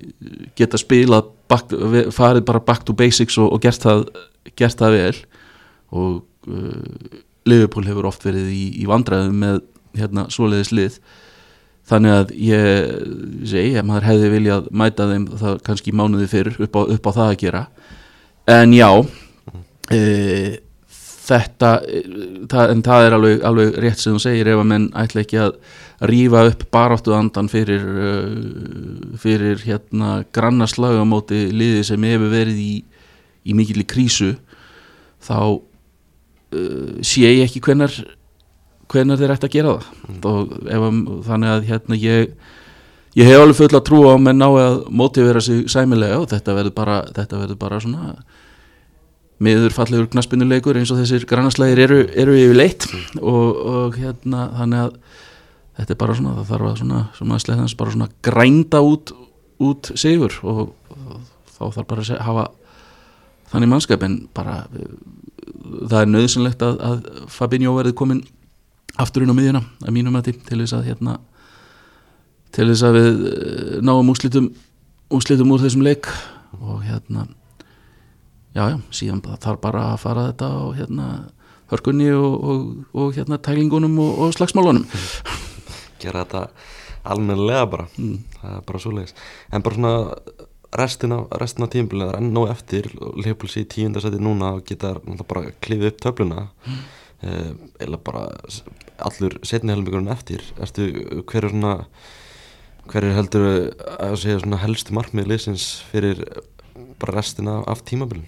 [SPEAKER 3] geta spilað back, farið bara back to basics og, og gert, það, gert það vel. Og uh, Liverpool hefur oft verið í, í vandræðum með hérna svoleiðis lið. Þannig að ég segi, að maður hefði viljað mæta þeim það kannski mánuði fyrr upp á, upp á það að gera. En já e, þetta það, en það er alveg, alveg rétt sem þú segir ef að menn ætla ekki að rífa upp baráttu andan fyrir uh, fyrir hérna grannaslag á móti liði sem hefur verið í, í mikill krísu þá uh, sé ég ekki hvenar hvenar þeir ætti að gera það. Og ef, að- þannig að hérna ég ég hef alveg full að trúa á menn ná að mótivera sig sæmilega og þetta verður bara, þetta verður bara svona miður fallegur knaspinnuleikur eins og þessir grannaslægir eru, eru yfirleitt. Og, og hérna þannig að þetta er bara svona, það þarf að svona, svona sleðans bara svona grænda út út sigur og, og þá þarf bara að hafa þannig mannskap. En bara það er nöðsynlegt að, að Fabinho verði komin aftur inn á miðjuna að mínum að til þess að hérna til þess að við eh, náum úslitum úslitum úr þessum leik. Og hérna já já, síðan bara- þarf bara að fara þetta og hérna hörkunni og, og, og hérna tælingunum og, og slagsmálunum.
[SPEAKER 1] Gera þetta almennilega bara.
[SPEAKER 3] Mm.
[SPEAKER 1] það er bara svoleiðis. En bara svona restina, restina tímbilið er enn eftir. Og Leopold sé í tíundasæti núna og geta bara klifið upp töfluna. Mm. eða bara s- allur setni helmingurinn eftir. Ertu, hver er svona hver er heldur að segja svona helstu markmið liðsins fyrir bara restina af tímabilin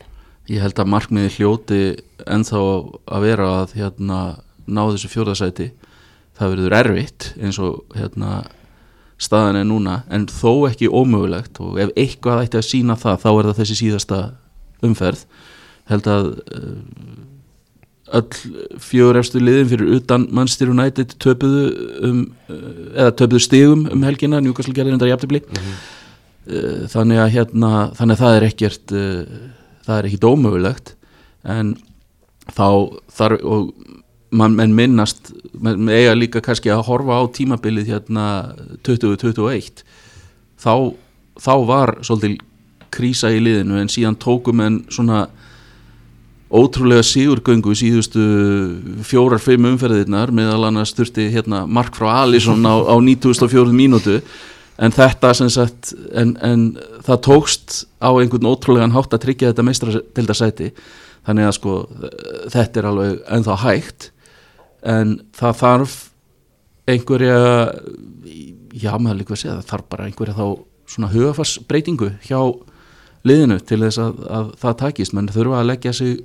[SPEAKER 3] ég held að markmiði hljóti ennþá að vera að hérna ná þessu fjórðasæti það verður erfitt eins og hérna staðan er núna en þó ekki ómögulegt og ef eitthvað ætti að sína það þá er það þessi síðasta umferð. Held að uh, öll fjögur efstu liðin fyrir utan Manchester United töpuðu um, uh, eða töpuðu stigum um helgina Newcastle gerði reyndar jafntefli. Uh, þannig að hérna þannig að það er ekkert það er ekkert ómögulegt en þá þarf og mann menn minnast menn eiga líka kannski að horfa á tímabilið hérna 2021 þá, þá var svolítil krísa í liðinu en síðan tókum en svona ótrúlega sigurgöngu síðustu fjórar-fimm umferðirnar meðal annars þurfti hérna mark frá Alisson á, á 94 mínútu en þetta sem sagt en, en það tókst á einhvern ótrúlegan hátt að tryggja þetta meistra til það sæti þannig að sko þetta er alveg ennþá hægt. En það þarf einhverja já maður líka að segja það þarf bara einhverja þá svona hugafarsbreytingu hjá liðinu til þess að, að það takist. Menn þurfa að leggja sig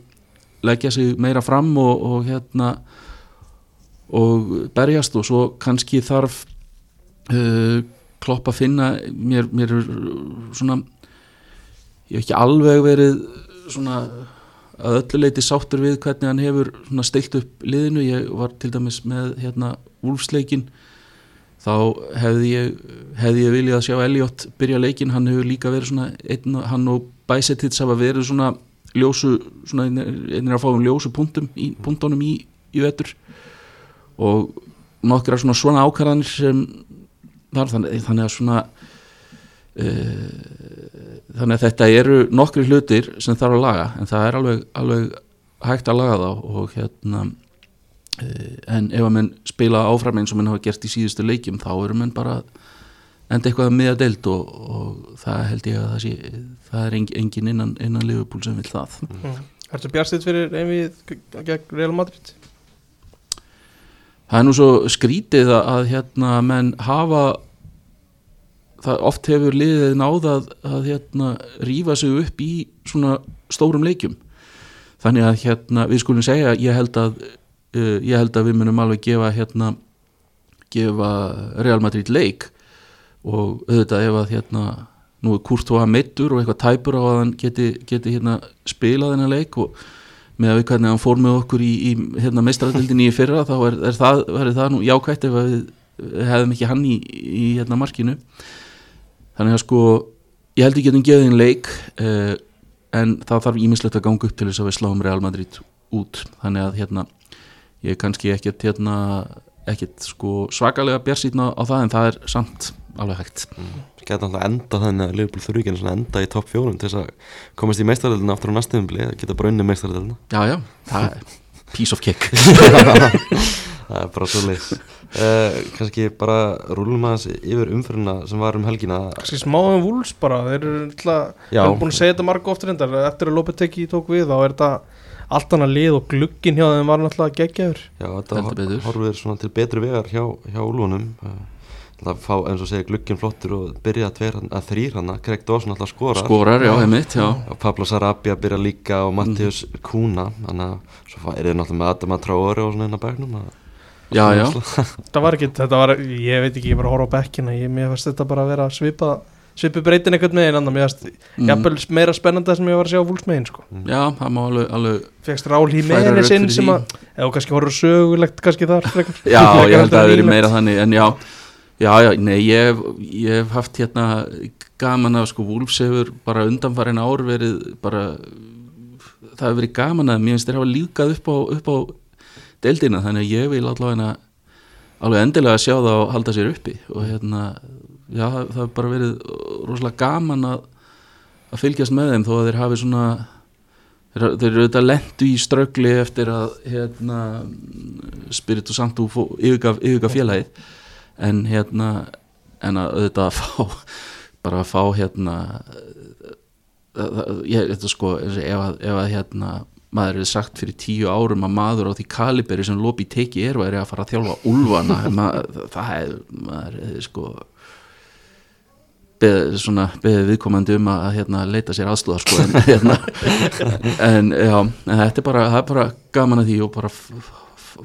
[SPEAKER 3] leggja sig meira fram og, og hérna og berjast og svo kannski þarf uh, klopp að finna mér, mér er svona ég hef ekki alveg verið svona að öllu leiti sáttur við hvernig hann hefur stilt upp liðinu. Ég var til dæmis með hérna úlfsleikin þá hefði ég, hefði ég viljað að sjá Elliot byrja leikin, hann hefur líka verið svona einn, hann og Bæsetits hafa verið svona ljósu, svona einnig að fá um ljósu punktum í, punktunum í, í vetur. Og nokkra svona svona ákvarðanir sem þar, þannig, þannig að svona uh, þannig að þetta eru nokkri hlutir sem þarf að laga en það er alveg, alveg hægt að laga þá og hérna uh, en ef að menn spila áfram eins og menn hafa gert í síðustu leikjum þá eru menn bara enda eitthvað með að deild og, og það held ég að það sé það er engin, innan, innan Liverpool sem vil það
[SPEAKER 2] mm. Ertu bjarstitt fyrir einvið gegn Real Madrid?
[SPEAKER 3] Það er nú svo skrítið að, hérna menn hafa það oft hefur liðið náða að, hérna rífa sig upp í svona stórum leikjum. Þannig að hérna við skulum segja ég held að uh, ég held að við munum alveg gefa hérna gefa Real Madrid leik. Og auðvitað ef að hérna nú er Kurt og að meittur og eitthvað tæpur á að hann geti, geti hérna spilað þennan leik og með að við hvernig hann fór með okkur í, í hérna meistaradildinni í fyrra þá er, er það, það nú jákvægt ef við hefðum ekki hann í, í hérna markinu. Þannig að sko ég held ekki að hann geði einn leik eh, en það þarf ímislegt að ganga upp til þess að við sláum Real Madrid út. Þannig að hérna ég er kannski ekkert hérna ekkert sko svakalega bjarsýtna á það en það er samt alveg hægt
[SPEAKER 1] geta alltaf enda þannig að Liverpool þurfi ekki að enda í topp fjórum til þess að komast í meistaröldina aftur á næstuðumbli geta bara unni meistaröldina
[SPEAKER 3] já já, það er piece of cake.
[SPEAKER 1] Það er bara svo leys uh, kannski bara rúlum aðeins yfir umfyrirna sem var um helgina.
[SPEAKER 2] Kanski smáðum vúls bara Þeir eru alltaf,
[SPEAKER 1] Já.
[SPEAKER 2] þeir eru búin að segja þetta marga oftur reyndar. Eftir að Lopetegi tók við þá er þetta allt annað lið og glugginn hjá þeim var náttúrulega geggjaður.
[SPEAKER 1] Já, þetta
[SPEAKER 3] Heldur betur.
[SPEAKER 1] hor- horfir svona til betri vegar hjá, hjá úlunum það fá eins og segja glugginn flottur og byrja að, tveir, að þrýr hana Greg Dawson alltaf skorar
[SPEAKER 3] skorar, já, heimitt, já
[SPEAKER 1] og Pablo Sarabia byrja líka og Mattius
[SPEAKER 3] Mhm.
[SPEAKER 1] Kuna þannig að svo eru þið náttúrulega með Adama Traore og svona inn á begnum
[SPEAKER 3] Já, já.
[SPEAKER 2] Þetta var ekki, þetta var, ég veit ekki, ég var að horfa á bekkina ég, Mér fannst þetta bara að vera svipa Svipi breytin eitthvað með einn annan Mér fannst
[SPEAKER 3] Mm.
[SPEAKER 2] jafnvel meira spennandi sem ég var að sjá vúls með einn sko.
[SPEAKER 3] Já, það má alveg, alveg
[SPEAKER 2] Fegst Rál
[SPEAKER 3] Færa
[SPEAKER 2] Hímenis
[SPEAKER 3] rök
[SPEAKER 2] inn
[SPEAKER 3] fyrir
[SPEAKER 2] sem að Eða kannski horfður sögulegt kannski þar frekar.
[SPEAKER 3] Já, ég held að það
[SPEAKER 2] en
[SPEAKER 3] veri
[SPEAKER 2] nýlegt.
[SPEAKER 3] meira þannig En já, já, já, nei, ég hef, ég hef haft hérna gaman að sko Wolfs hefur bara undanfarin ár verið bara það hefur verið gaman að mér finnst þér hafa líkað upp á, upp á deildina þannig að ég vil allavega alveg endilega sjá það og halda sér uppi og hérna, já, það hefur bara verið rosalega gaman að að fylgjast með þeim þó að þeir hafi svona þeir, þeir eru auðvitað lendu í ströggli eftir að hérna, Spiritu Santu yfirgaf félagið en hérna en að auðvitað að fá bara að fá hérna það- það- ég, þetta sko ef að, ef að hérna maður hefði sagt fyrir tíu árum að maður á því kaliberi sem Lopi teki er væri að fara að þjálfa maður, það hefði maður hefði sko beðið viðkomandi um að hérna, leita sér aðstóðar sko, en, hérna, en já en þetta er bara, er bara gaman að því og bara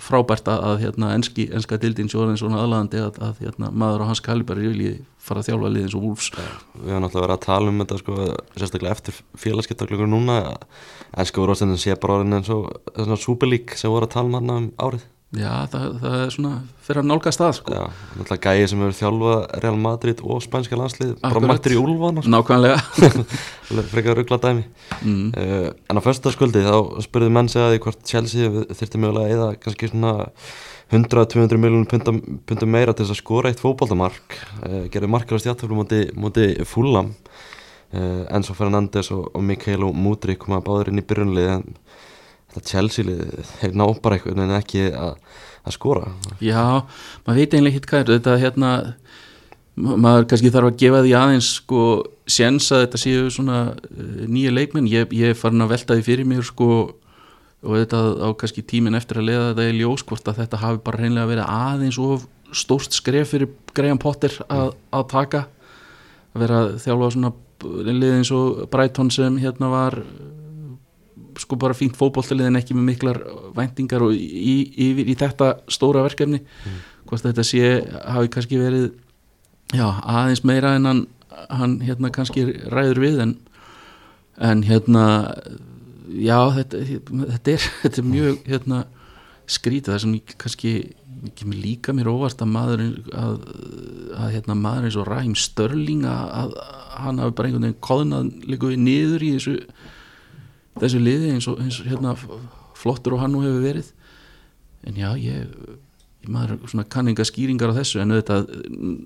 [SPEAKER 3] frábært að, hérna, enski, enska dildin sjóðan svona aðlaðandi að, að hérna, maður á hans kalibari vilji fara að þjálfa liðins og Wolfs
[SPEAKER 1] við höfum náttúrulega verið að tala um þetta sko, sérstaklega eftir félagskiptaglögur núna. Ennska úrvastendin sé bara orðin eins og svona superlík sem voru að tala um hann um árið
[SPEAKER 3] já, það, það er svona fyrir að nálgast það sko.
[SPEAKER 1] Já, náttúrulega gæði sem hefur þjálfað Real Madrid og spænska landslið bara mættir í úlfana sko.
[SPEAKER 3] nákvæmlega
[SPEAKER 1] frekar ruggla dæmi
[SPEAKER 3] mm.
[SPEAKER 1] uh, en á föstaskvöldi þá spurði menn því hvort Chelsea þurfti mögulega eða kannski svona 100-200 miljonum pundum, meira til þess að skora eitt fótboltamark uh, gerði markalast játtöflu múti, múti Fulham uh, Enzo Fernandes og, og Mikael og Mudrik koma báður inn í byrjunlið en þetta Chelsea lið þeir ná bara eitthvað en ekki að, að skora.
[SPEAKER 3] Já, maður veit eiginlega hitt hvað er. Þetta hérna ma- maður kannski þarf að gefa því aðeins sko séns að þetta séu svona uh, nýja leikmenn, ég, ég er farin að velta því fyrir mér sko og þetta á kannski tíminn eftir að leiða þetta í ljós hvort að þetta hafi bara reynlega verið aðeins of stórt skref fyrir Graham Potter að, að taka. Að vera þjálfa svona lið eins og Brighton sem hérna var sko bara fínt fótbolltalið en ekki með miklar væntingar og í, yfir í þetta stóra verkefni. Hvort þetta sé hafi kannski verið já, aðeins meira en hann, hann hérna kannski ræður við en, en hérna já, þetta, þetta, er, þetta er mjög hérna skrítið. Það sem kannski kemur líka mér óvart að maður að, að hérna maður eins og Ræm Störling að, að hann hafi bara einhvern veginn koðnað líka við niður í þessu þessu liði eins og, eins og hérna flottur og hann nú hefur verið en já, ég, ég maður svona kanninga skýringar á þessu en auðvitað mm,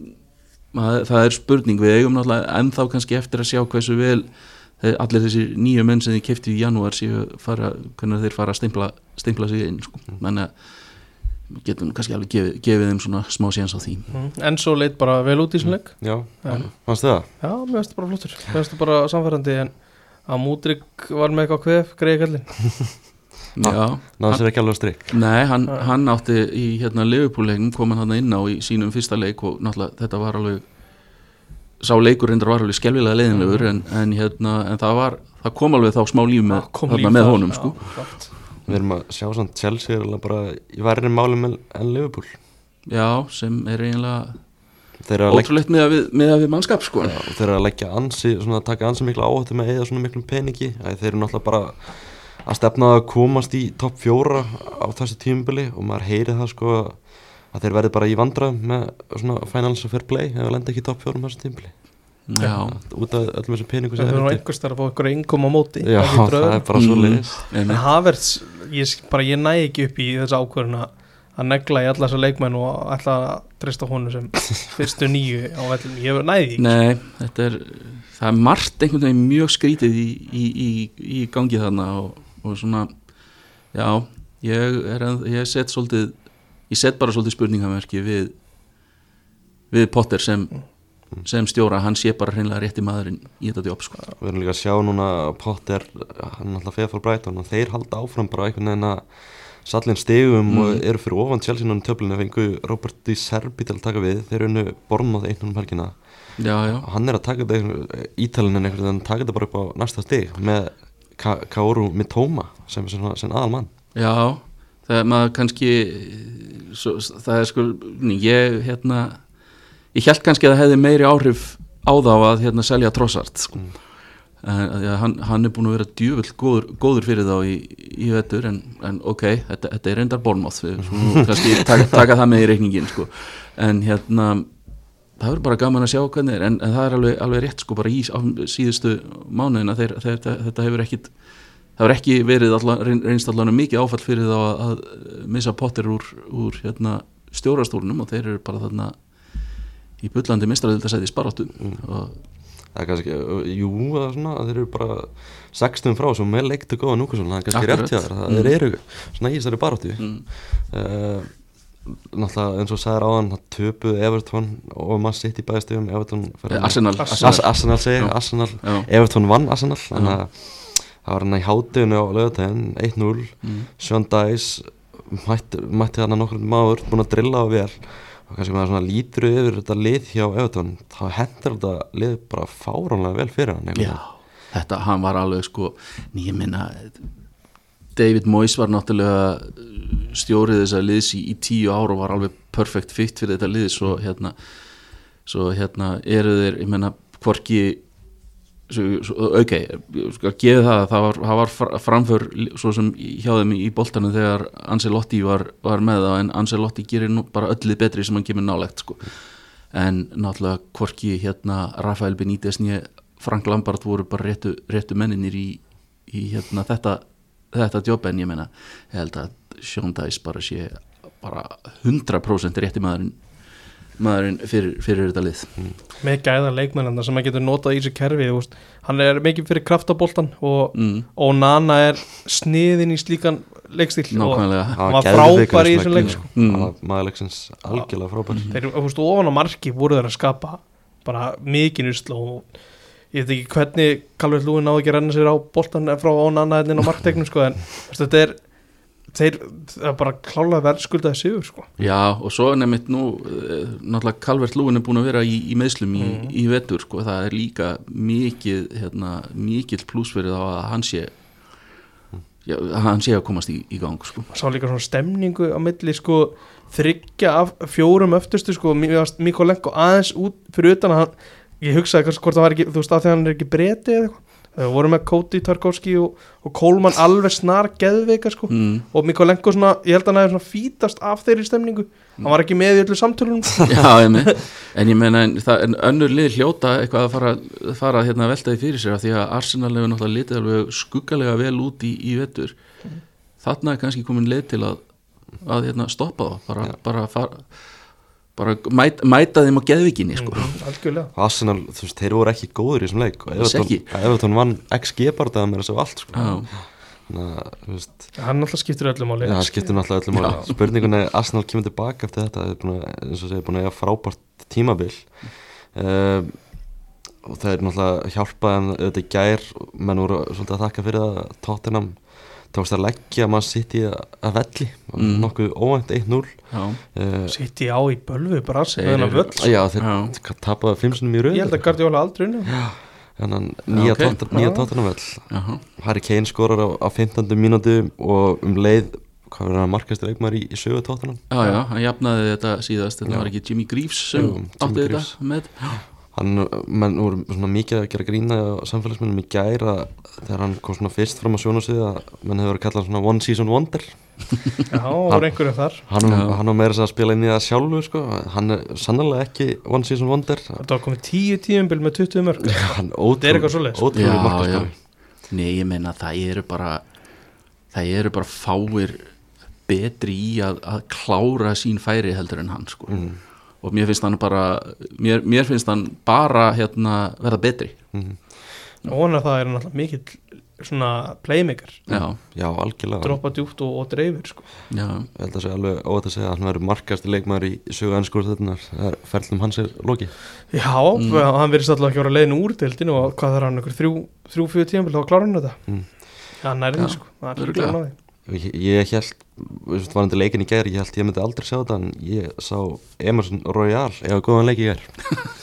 [SPEAKER 3] maður, það er spurning við eigum náttúrulega ennþá kannski eftir að sjá hversu vel allir þessir nýju menn sem þið kefti í janúar séu fara, hvernig þeir fara að stimpla, stimpla sig inn sko. þannig að við getum kannski alveg gefið, gefið þeim svona smá séns á því
[SPEAKER 2] Mm. En svo leit bara vel út í þessum leik
[SPEAKER 1] Já,
[SPEAKER 2] Já.
[SPEAKER 1] fannst þið það?
[SPEAKER 2] Já, mér finnst það bara flottur Mér finnst það bara samfærandi en að Múdrik var með eitthvað kvef, greiði kallin
[SPEAKER 3] Já,
[SPEAKER 1] Náðu sér ekki alveg að strikk
[SPEAKER 3] Nei, hann, hann átti í hérna Liverpool-leiknum kom hann inn á í sínum fyrsta leik og náttúrulega þetta var alveg sá leikur reyndar var alveg skelvilega leiðinlegur en, en hérna, en það var það kom alveg þá smá líf með,
[SPEAKER 2] líf
[SPEAKER 3] með honum sko.
[SPEAKER 1] Við erum að sjá samt Chelsea er alveg bara í verri málum en, en Liverpool.
[SPEAKER 3] Já, sem er eiginlega Ótrúlegt með að við, með að við mannskap sko.
[SPEAKER 1] já, þeir eru að leggja ansi svona að taka ansi mikla áhættu með eða svona miklum peningi. Æ, Þeir eru náttúrulega bara að stefna að komast í topp fjóra á þessu tímubili og maður heyri það sko að þeir verði bara í vandræðum með svona finance fair play ef við lenda ekki í topp fjórum þessu tímubili
[SPEAKER 3] Já,
[SPEAKER 1] út af öllum þessum peningu
[SPEAKER 2] Það
[SPEAKER 1] sem
[SPEAKER 2] er nú
[SPEAKER 1] þeir
[SPEAKER 2] einhvers þar að fá ykkur engum á móti
[SPEAKER 1] Já,
[SPEAKER 2] það
[SPEAKER 1] það er bara svo leiðis
[SPEAKER 2] En
[SPEAKER 3] einmitt.
[SPEAKER 2] Havertz, ég, bara, ég næ ekki upp í þessa ákvörðun að negla í alla þessa leikmenn og ætla að treysta honum sem fyrstu nýju á vellum, ég næði því ekki.
[SPEAKER 3] Nei, þetta er það er margt einhvern veginn mjög skrítið í, í, í, í gangi þarna og, og svona já, ég er að, ég set svolítið ég set bara svolítið spurningamerki við við Potter sem sem stjóra, hann sé bara hreinlega rétti maðurinn í þetta jobb sko.
[SPEAKER 1] Við erum líka að sjá núna Potter, hann er alltaf feð fór Brighton og þeir halda áfram bara einhvern veginn að sallin stegum
[SPEAKER 3] Mm.
[SPEAKER 1] og eru fyrir ofan í töflinu fengu Robert Di Serbi til að taka við þeir eru unnu Bornmoth einnum helgina og hann er að taka þetta ítalinin einhvern veginn taka þetta bara upp á næsta steg með Ka Kaoru Mitoma sem, sem, sem aðal mann
[SPEAKER 3] já það er maður kannski svo, það er sko, ég hérna ég held kannski að það hefði meiri áhrif á þá að hérna selja trossart sko.
[SPEAKER 1] Mm.
[SPEAKER 3] Að, ja, hann, hann er búin að vera djúvill góður, góður fyrir þá í, í vettur en, en ok, þetta, þetta er reyndar skulum kannski taka, taka það með í reikningin sko. en hérna það er bara gaman að sjá hvernig er en, en það er alveg, alveg rétt sko bara í á síðustu mánuðina þeir, þeir, þetta, þetta hefur ekkit það hefur ekki verið allan, reynst allan mikið áfall fyrir þá að, að missa pottir úr, úr hérna, stjórastólunum og þeir eru bara þarna í bullandi mistræðildasæði sparáttu
[SPEAKER 1] Mm.
[SPEAKER 3] og
[SPEAKER 1] það er kannski, jú, það er svona að þeir eru bara 16 frá sem með leiktu góða núkvæmsson, það er kannski rétt hjá þér það
[SPEAKER 3] Mm.
[SPEAKER 1] eru svona í þessari baráttu.
[SPEAKER 3] Mm,
[SPEAKER 1] uh, náttúrulega eins og sagðir áðan það töpuð Everton og maður sitt í
[SPEAKER 3] Eh, Arsenal,
[SPEAKER 2] Arsenal.
[SPEAKER 1] Arsenal Everton vann Arsenal þannig að það var hann í hátinu á lögadaginn 1-0,
[SPEAKER 3] mm,
[SPEAKER 1] Sean Dice mætti, mætti þarna nokkur maður búin að drilla á vel og kannski maður svona lítur yfir þetta lið hjá Everton þá hendur þetta lið bara fáránlega vel fyrir hann
[SPEAKER 3] já þetta, hann var alveg sko ég minna David Moyes var náttúrulega stjórið þessa liðs í, í tíu ár og var alveg perfect fit fyrir þetta lið svo hérna svo hérna eru þeir, ég menna hvorki ok, gefa það að það var, það var fra- framför svo sem hjá þeim í boltanum þegar Ancelotti var, var með það en Ancelotti gerir bara öllið betri sem hann kemur nálegt sko. en náttúrulega hvorki hérna Rafael Benítez Frank Lampard voru bara réttu, réttu menninir í, í hérna þetta þetta jobb en ég meina ég held að Dice bara sé bara 100% rétti maðurinn maðurinn fyrir, fyrir þetta lið
[SPEAKER 2] með gæða leikmennanda sem hann getur notað í þessu kerfi þú veist. hann er mikið fyrir kraftaboltan og,
[SPEAKER 3] mm,
[SPEAKER 2] og Nana er sniðin í slíkan leikstíl og
[SPEAKER 3] nákvæmlega
[SPEAKER 2] hann var frábær í þessum leik sko.
[SPEAKER 3] Mm.
[SPEAKER 1] maður leiksins algjörlega frábær
[SPEAKER 2] þeir, þú veist, ofan á marki voru þeir að skapa bara mikið nýslu og ég veit ekki hvernig Calvert Lúin náði ekki að renna sér á boltan frá án annað en á marktegnum sko, en þetta er þeir það bara klálega verðskuldaði sigur sko.
[SPEAKER 3] Já, og svo nefnitt nú eh, náttúrulega Calvert Lúin er búin að vera í, í meðslum í,
[SPEAKER 2] Mhm.
[SPEAKER 3] í vetur, sko, það er líka mikið, hérna, mikill pluss fyrir þá að hann sé já, hann sé að komast í, í gang, sko
[SPEAKER 2] sá líka svona stemningu á milli sko þryggja af fjórum öftustu sko Mikolenko aðeins út fyrir utan að hann ég hugsaði kannski hvort það var ekki þú veist að því að hann er ekki breti eða eitthvað við vorum með Koti Tarkovski og, og Kólmann alveg snar geðveika sko.
[SPEAKER 3] Mm.
[SPEAKER 2] og Mikolenko svona, ég held að hann hefði svona fítast af þeirri stemningu, hann var ekki með í öllu samtölunum.
[SPEAKER 3] Já, ég með, en ég meina en, það, en önnur lið hljóta eitthvað að fara, fara hérna að velta því fyrir sér af því að Arsenal hefur náttúrulega litið alveg skuggalega vel út í, í vetur. Þarna er kannski komin leið til að, að hérna, stoppa það bara, bara, fara, bara mæta, mæta þeim á geðvikinni sko.
[SPEAKER 1] Og Arsenal, þú veist, þeir voru ekki góður í þessum leik. Everton, Everton vann XG bardaða með þessu allt sko.
[SPEAKER 3] Já.
[SPEAKER 1] þannig veist
[SPEAKER 2] hann alltaf skiptir öllum máli
[SPEAKER 1] Já, það skiptir náttúrulega öllum máli Spurningun er Arsenal kemur tilbaka eftir þetta Það er búin að, eins og segja, búin að eiga frábært tímabil um, og það er náttúrulega hjálpað en auðvitað gær menn voru svolítið að þakka fyrir það Tottenham tókst að leggja mann sitt í að velli
[SPEAKER 3] Mm.
[SPEAKER 1] nokkuð óvænt 1-0
[SPEAKER 3] Já.
[SPEAKER 1] uh,
[SPEAKER 2] sitt í á í bölvu bara
[SPEAKER 1] Já, þeir
[SPEAKER 3] Já.
[SPEAKER 1] fimm sinum í raun
[SPEAKER 2] ég held að Guardiola aldrei unni
[SPEAKER 1] nýja,
[SPEAKER 3] ok.
[SPEAKER 1] okay. nýja
[SPEAKER 2] Já.
[SPEAKER 1] Tottenham vell. Harry Kane skorar á, á 15. mínútu og um leið hvað verður hann markastur leikmaður í, í sögu Tottenham
[SPEAKER 3] já, já, hann jafnaði þetta síðast þetta
[SPEAKER 1] Já.
[SPEAKER 3] var ekki Jimmy Greaves sem átti þetta með
[SPEAKER 1] hann, menn voru svona mikið að gera grína á samfélagsminnum í gæra þegar hann kom svona fyrst fram á sjónasvið að menn hefur verið kallað svona one season wonder
[SPEAKER 2] já, og voru einhverjum þar
[SPEAKER 1] hann, hann var meira þess að spila inn í það sjálfu sko. hann er sannlega ekki one season wonder
[SPEAKER 2] þetta var komið tíu tíumbil með 20 mörg
[SPEAKER 1] hann
[SPEAKER 2] er eitthvað svoleiðis.
[SPEAKER 1] ótrúlega markaskóri
[SPEAKER 3] Nei, ég meina það eru bara það eru bara fáir betri í að, að klára sín færi heldur en hann sko.
[SPEAKER 1] mm.
[SPEAKER 3] Og mér finnst hann bara mér, mér finnst hann bara hérna verða betri.
[SPEAKER 1] Mm.
[SPEAKER 2] og hann að það er náttúrulega mikill svona playmaker.
[SPEAKER 3] Já,
[SPEAKER 1] já, algjörlega.
[SPEAKER 2] Droppa djúpt og, og dreifir sko.
[SPEAKER 3] já,
[SPEAKER 1] ég held að segja alveg óvægt að segja að hann verður markastur leikmaður í sögu ennskúrþötunar það er ferlum hans er loki
[SPEAKER 2] já, hann verðist alltaf ekki að vera leiðin úr deildinu og hvað þarf hann, einhver þrjú, þrjú fyrir tíumbil þá klára hann þetta?
[SPEAKER 1] Mm.
[SPEAKER 2] já, nærið
[SPEAKER 3] Já,
[SPEAKER 2] sko, það er ekki að ná því
[SPEAKER 1] ég, ég held, við varandi leikin í gær ég held ég myndi aldrei sjá þetta en ég sá Emerson Royal eða góðan leik í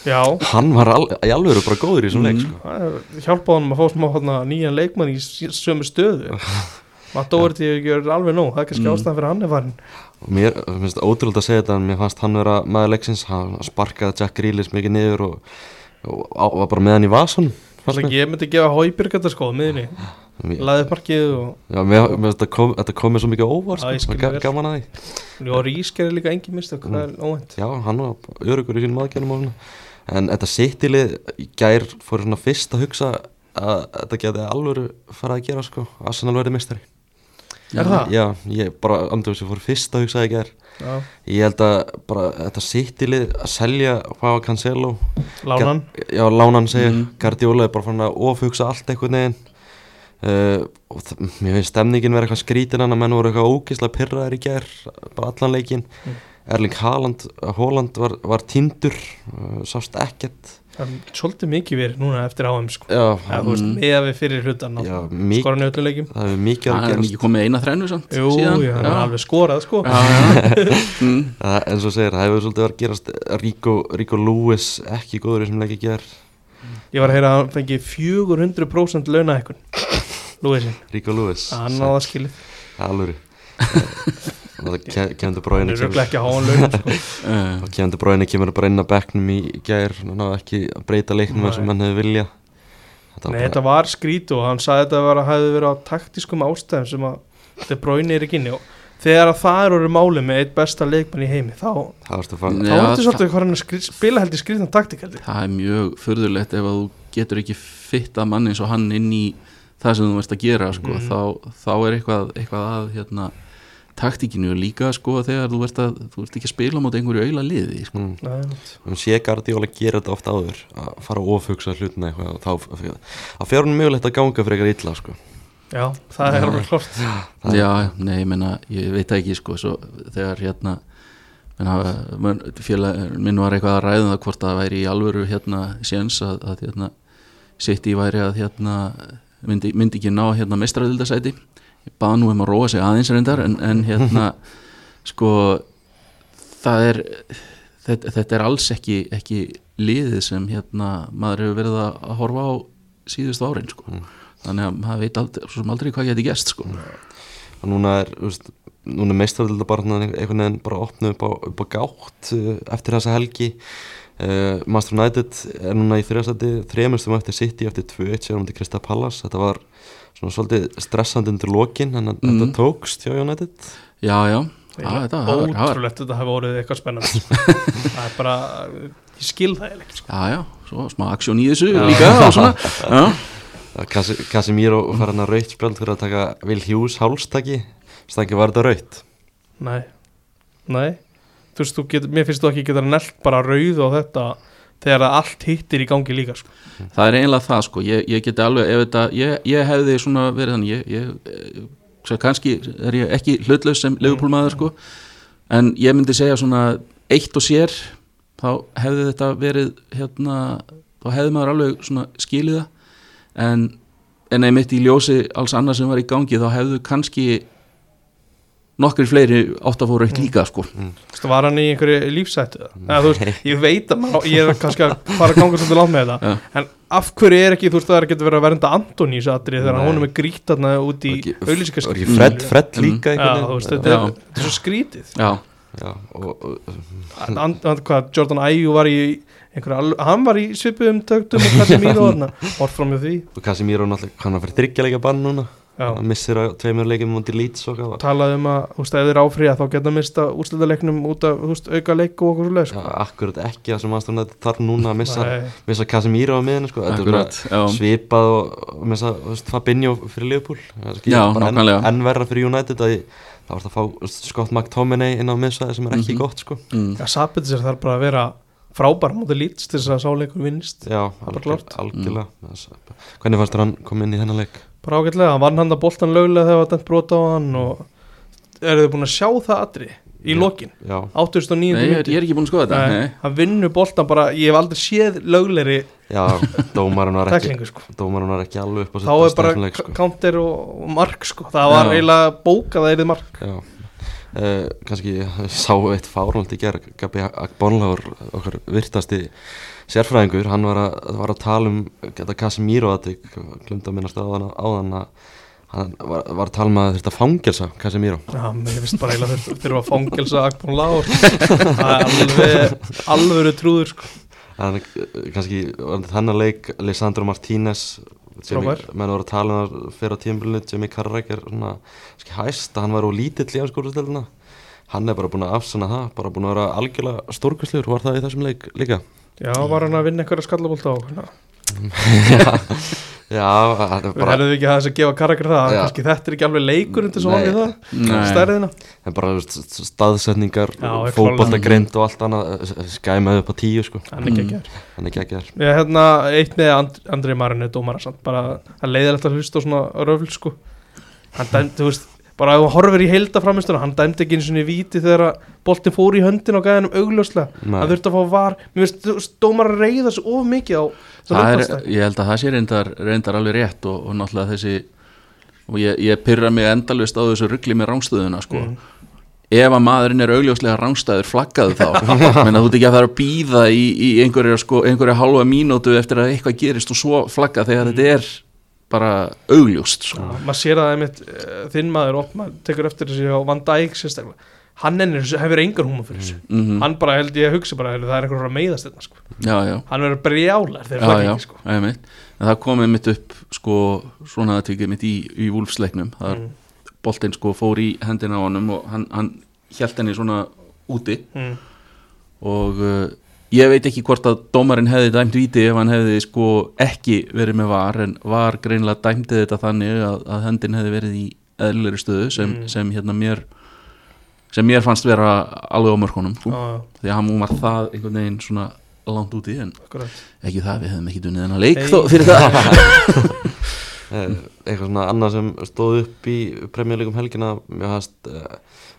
[SPEAKER 2] já,
[SPEAKER 1] hann var al, í alveg bara góður í þessum
[SPEAKER 3] Mm.
[SPEAKER 1] leik sko.
[SPEAKER 2] það er- hjálpaði honum að fá smá hana, nýjan leikmann í sömu stöðu. Matt Doherty gjör alveg nóg það er kannski
[SPEAKER 3] Mm.
[SPEAKER 2] ástæðan fyrir að hann er farin
[SPEAKER 1] og mér finnst ótrúlega að segja þetta en mér fannst hann vera maður leiksins. Hann sparkaði Jack Grealish mikið niður og, og, og var bara með hann í vasun
[SPEAKER 2] ég myndi gefa Hóibjörg þetta sko á miðunni
[SPEAKER 1] Mér-
[SPEAKER 2] laði upp markið og
[SPEAKER 1] Já, mér, mér, þetta, kom, þetta kom mér svo mikið óvart
[SPEAKER 2] Já, ég skil
[SPEAKER 1] ga,
[SPEAKER 2] vel.
[SPEAKER 1] gaman að því.
[SPEAKER 2] Og Rís gerir líka engin mistök það er óvænt.
[SPEAKER 1] Já, hann var örugur í sínum aðgjörnum En þetta sittilið gær fór svona fyrst að hugsa að þetta geti alvöru farið að gera sko. Arsenal verði mistari
[SPEAKER 2] Er það?
[SPEAKER 1] Já, ég bara andur þessu fór fyrst að hugsa það í gær.
[SPEAKER 2] Já,
[SPEAKER 1] Ég held að bara þetta sittilið að selja hvað Cancelo.
[SPEAKER 2] Lánan.
[SPEAKER 1] Já, lánan segja,
[SPEAKER 3] Mhm.
[SPEAKER 1] Guardiola er bara fann að ofhugsa allt einhvern veginn uh, og það, mér finnst stemningin vera eitthvað skrítin hann að menn voru eitthvað ógislega pyrraðir í gær bara allan leikin
[SPEAKER 2] Mm.
[SPEAKER 1] Erling Haaland, Haaland var, var tindur uh, sást ekkert
[SPEAKER 2] það er svolítið mikið verið núna eftir áum sko
[SPEAKER 1] Já,
[SPEAKER 2] Já,
[SPEAKER 1] hann,
[SPEAKER 2] þú veist,
[SPEAKER 3] Mm.
[SPEAKER 2] með við fyrir hlutan
[SPEAKER 1] já mik,
[SPEAKER 2] skora njötlu leikjum
[SPEAKER 1] það hefur mikið
[SPEAKER 3] hann
[SPEAKER 1] að
[SPEAKER 3] er
[SPEAKER 1] gerast
[SPEAKER 3] ekki komið eina þrennu samt
[SPEAKER 2] Jú,
[SPEAKER 3] síðan.
[SPEAKER 2] já, hann er alveg skorað sko
[SPEAKER 3] já, já. mm.
[SPEAKER 1] Það, eins og segir, það hefur svolítið verið að gerast Rico, Rico Lewis ekki góður í sem leik í ger
[SPEAKER 2] Ég var að heyra að hann fengi 400% launahækkun Lúisin,
[SPEAKER 1] Rico Lewis
[SPEAKER 2] hann náða skilið.
[SPEAKER 1] Alvöru. Og það ke- kemur
[SPEAKER 2] Hann er röglega ekki að háa hann launum sko.
[SPEAKER 3] Uh,
[SPEAKER 1] og kemur bara inn að bekknum í gær. Og náðu ekki að breyta leiknum eins og
[SPEAKER 2] Nei.
[SPEAKER 1] menn hefur vilja þetta
[SPEAKER 2] Nei, þetta var skrít og hann sagði þetta var að hefði verið á taktískum ástæðum sem að þetta bróinu er ekki inni og þegar að það er orðið máli með eitt besta leikmann í heimi þá,
[SPEAKER 1] það
[SPEAKER 2] ertu
[SPEAKER 3] það-
[SPEAKER 2] svolítið hvað hann spila held í skrítan taktík held
[SPEAKER 3] það er mjög furðulegt ef að þú getur ekki fitta mann eins og hann inn í það sem þú veist að gera sko.
[SPEAKER 2] Mhm.
[SPEAKER 3] þá, þá er eitthvað, eitthvað að hérna, taktíkinu og líka sko, þegar þú ert, að, þú ert ekki að spila mot einhverju auðla liði sko.
[SPEAKER 1] mm.
[SPEAKER 2] Nei,
[SPEAKER 1] um sé Guardiola gera þetta oft áður að fara að ofhugsa hlutina eitthvað og þá að fjár hann mögulegt að ganga fyrir eitthvað illa sko.
[SPEAKER 2] Já, það er alveg
[SPEAKER 1] Það-
[SPEAKER 3] já, nei, ég menna, ég veit ekki sko, svo, þegar hérna menn hafa, menn, félag, minn var eitthvað að ræða það hvort það væri í alvöru hérna séns að, að hérna sitt í væri að hérna myndi, myndi ekki ná hérna mestradildasæti ég baða nú um að róa sig aðeins reyndar en, en hérna sko það er þetta, þetta er alls ekki, ekki liðið sem hérna maður hefur verið að horfa á síðustu árin sko.
[SPEAKER 1] Mm.
[SPEAKER 3] þannig að maður veit aldrei, aldrei hvað geti gest sko.
[SPEAKER 1] og núna er þú veist, núna meistarölda bara svona einhvern veginn bara opnuð upp á, upp á gátt uh, eftir þessa helgi uh, Master United er núna í þrjastætti þremustum eftir City eftir 2-1 sér um til Krista Pallas þetta var svona svolítið stressandi undir lokin en mm.
[SPEAKER 3] Mhm.
[SPEAKER 1] þetta tókst hjá United.
[SPEAKER 3] Já, já, það var- það
[SPEAKER 2] Ótrúlegt þetta hefur orðið eitthvað spennandi Það er bara, ég skil það sko.
[SPEAKER 3] já, já, svo smá aksjón í þessu
[SPEAKER 2] Já.
[SPEAKER 3] líka og svona. Já,
[SPEAKER 1] Casemiro fær hann að raut spjöld fyrir að taka Will Hughes hálstaki. Stækki var þetta raut
[SPEAKER 2] Nei, nei þú veist, þú getur, mér finnst þú ekki geta nelt bara rauð á þetta þegar það allt hittir í gangi líka sko.
[SPEAKER 3] það er eiginlega það sko. Ég, ég geti alveg, þetta, ég, ég hefði svona verið þannig, ég, ég eh, kannski er ég ekki hlutlaus sem leifupólmaður sko, en ég myndi segja svona eitt og sér þá hefði þetta verið hérna, þá hefði maður alveg svona skilið það. En, en einmitt í ljósi alls annars sem var í gangi þá hefðu kannski nokkri fleiri átt að fóra eitt líka sko.
[SPEAKER 2] Þú veist, var hann í einhverju lífsættu þú ég veit að maður, ég er kannski að fara að ganga svolítið langt með þetta.
[SPEAKER 3] Já.
[SPEAKER 2] en af hverju er ekki, þú veist, það er getur verið að vernda Antoni í þessu atrið þegar honum er grít þarna út í
[SPEAKER 1] Var ekki-
[SPEAKER 2] auðlýsingaskip
[SPEAKER 1] var ekki Fred, Fred líka
[SPEAKER 2] þú veist, þetta er, er svo skrítið.
[SPEAKER 3] Já,
[SPEAKER 1] Já, og, og,
[SPEAKER 2] And, and, hvað, Jordan Ayew var í einhverju, al- hann var í svipuðum töktum og Casemiro þarna, orð fram með því.
[SPEAKER 1] Og Casemiro náttúrulega hann að fyrir þryggja bann núna
[SPEAKER 2] Já.
[SPEAKER 1] hann missir að tveimur leikjum mútið Leeds og hvað
[SPEAKER 2] talaði um að, þú veist, ef þeir áfríða þá geta mista úrslutaleiknum út af, þú veist, auka leik og okkur svoleiðis,
[SPEAKER 1] Já,
[SPEAKER 2] sko.
[SPEAKER 1] akkurat ekki það sem aðstofna þarf núna að missa, missa Casemiro á miðinu sko. Er svipað og, og missa Fabinho fyrir Liverpool Það er
[SPEAKER 3] nákvæmlega.
[SPEAKER 1] enn verra fyrir United að ég- það var að fá Scott McTominay inn á miðsvæði sem er ekki
[SPEAKER 3] Mhm.
[SPEAKER 1] gott sko.
[SPEAKER 3] mm,
[SPEAKER 2] Já, Sabitzer þarf bara að vera frábær mútið lítst til þess að sáleikur vinnist
[SPEAKER 1] Já, algjörlega mm. Hvernig fannst þér hann kom inn í þennan leik?
[SPEAKER 2] Bara ágætlega, hann vann hann að boltan löglega þegar var dæmt brota á hann og eru þið búin að sjá það atri í
[SPEAKER 1] Já.
[SPEAKER 2] lokin,
[SPEAKER 1] Já,
[SPEAKER 2] 89.
[SPEAKER 3] Nei, ég, er- er ekki búin að skoða þetta
[SPEAKER 2] Nei, hann vinnur boltan bara, ég hef aldrei séð löglegri
[SPEAKER 1] já dómarinn var ekki
[SPEAKER 2] teklingu sko.
[SPEAKER 1] dómarinn var ekki alveg upp á
[SPEAKER 2] þá er bara
[SPEAKER 1] þessum leik, sko.
[SPEAKER 2] counter og, og mark sko. það var
[SPEAKER 3] Já.
[SPEAKER 2] eiginlega bókað að eirið mark
[SPEAKER 1] Já, uh, kannski ég sá eitt fárnált í gerð Gabi Bonlaur, okkar virtasti sérfræðingur, hann var að, var að tala um þetta Casemiro að glemd að minnast á áðan að hann var, var að tala um að þetta fangelsa Casemiro
[SPEAKER 2] Já, mér finnst bara eiginlega þurfa þurfa að fangelsa Akbón Lár það er alveg alvöru trúður sko.
[SPEAKER 1] Þannig, kannski var þennan leik Lisandro Martínez
[SPEAKER 2] Frábær.
[SPEAKER 1] menn voru að tala um það fyrir á tímbilinu Jamie Carragher er svona kannski hæst að hann var úr lítill í afskólustelina hann er bara búin að afsanna það bara búin að vera algjörlega stórkvæslegur var það í þessum leik líka
[SPEAKER 2] Já, var hann að vinna einhverja skallabólt á hérna.
[SPEAKER 1] já, það er
[SPEAKER 2] Við
[SPEAKER 1] bara,
[SPEAKER 2] herðum ekki að þess að gefa karakter það
[SPEAKER 1] Já.
[SPEAKER 2] kannski þetta er ekki alveg leikur undir svo við það stærðina.
[SPEAKER 1] Er bara staðsetningar
[SPEAKER 2] Já,
[SPEAKER 1] fótboltagreind og allt annað skæmaði upp á tíu sko.
[SPEAKER 2] Hann er ekki
[SPEAKER 3] Mm.
[SPEAKER 1] er þér
[SPEAKER 2] Já, hérna, eitt með And Andrei Marinu dómara samt, bara að leiðilegt að hlusta á svona röfl sko. Hann dæmdi, þú veist, bara ef þú horfir í heilda framistunum, hann dæmdi ekki eins og í víti þegar að boltin fór í höndin á gæðinum augljóslega, hann þurfti að fá var. Mér þú veist, dómara reyða svo of mikið á
[SPEAKER 3] það
[SPEAKER 2] það
[SPEAKER 3] er, ég held að það sé reyndar, reyndar alveg rétt og, og náttúrulega þessi og ég, ég pyrra mig endalvist á þessu ruggli með rángstöðuna sko.
[SPEAKER 2] Mm.
[SPEAKER 3] ef að maðurinn er augljóslega rángstæður flaggaðu þá. Menn að þú ekki að fara að býða í, í einhverja, sko, einhverja halva mínútu eftir að eitthvað gerist og svo flagga þegar þetta er bara augljóst sko.
[SPEAKER 2] maður sér það einmitt uh, þinn maður, og maður tekur eftir þessi á Van Dijk sérstaklega hann ennir, hefur engar húma fyrir þessu
[SPEAKER 3] mm
[SPEAKER 2] hann bara held ég að hugsa bara, það er einhver að meiðast þetta sko.
[SPEAKER 3] já, já,
[SPEAKER 2] hann verður brjálar þegar flaggi
[SPEAKER 3] já,
[SPEAKER 2] ekki sko.
[SPEAKER 3] það komið mitt upp sko, svona aðtökið mitt í, í Wolfsleiknum það er
[SPEAKER 2] mm.
[SPEAKER 3] boltinn sko fór í hendina á honum og hann, hann hjælt henni svona úti
[SPEAKER 2] Mm.
[SPEAKER 3] og uh, ég veit ekki hvort að dómarinn hefði dæmt víti ef hann hefði sko ekki verið með var en var greinlega dæmtið þetta þannig að, að hendin hefði verið í eðlilegri stöðu sem,
[SPEAKER 2] Mm.
[SPEAKER 3] sem hérna mér sem mér fannst vera alveg á mörkunum sko.
[SPEAKER 2] Já, já,
[SPEAKER 3] því að hann var það einhvern veginn svona langt úti en
[SPEAKER 2] akkurat.
[SPEAKER 3] ekki það, við hefðum ekki dunnið þennan leik
[SPEAKER 2] Nei.
[SPEAKER 3] þó, fyrir það
[SPEAKER 1] Eh, eitthvað svona annað sem stóð upp í premjörleikum helgina mér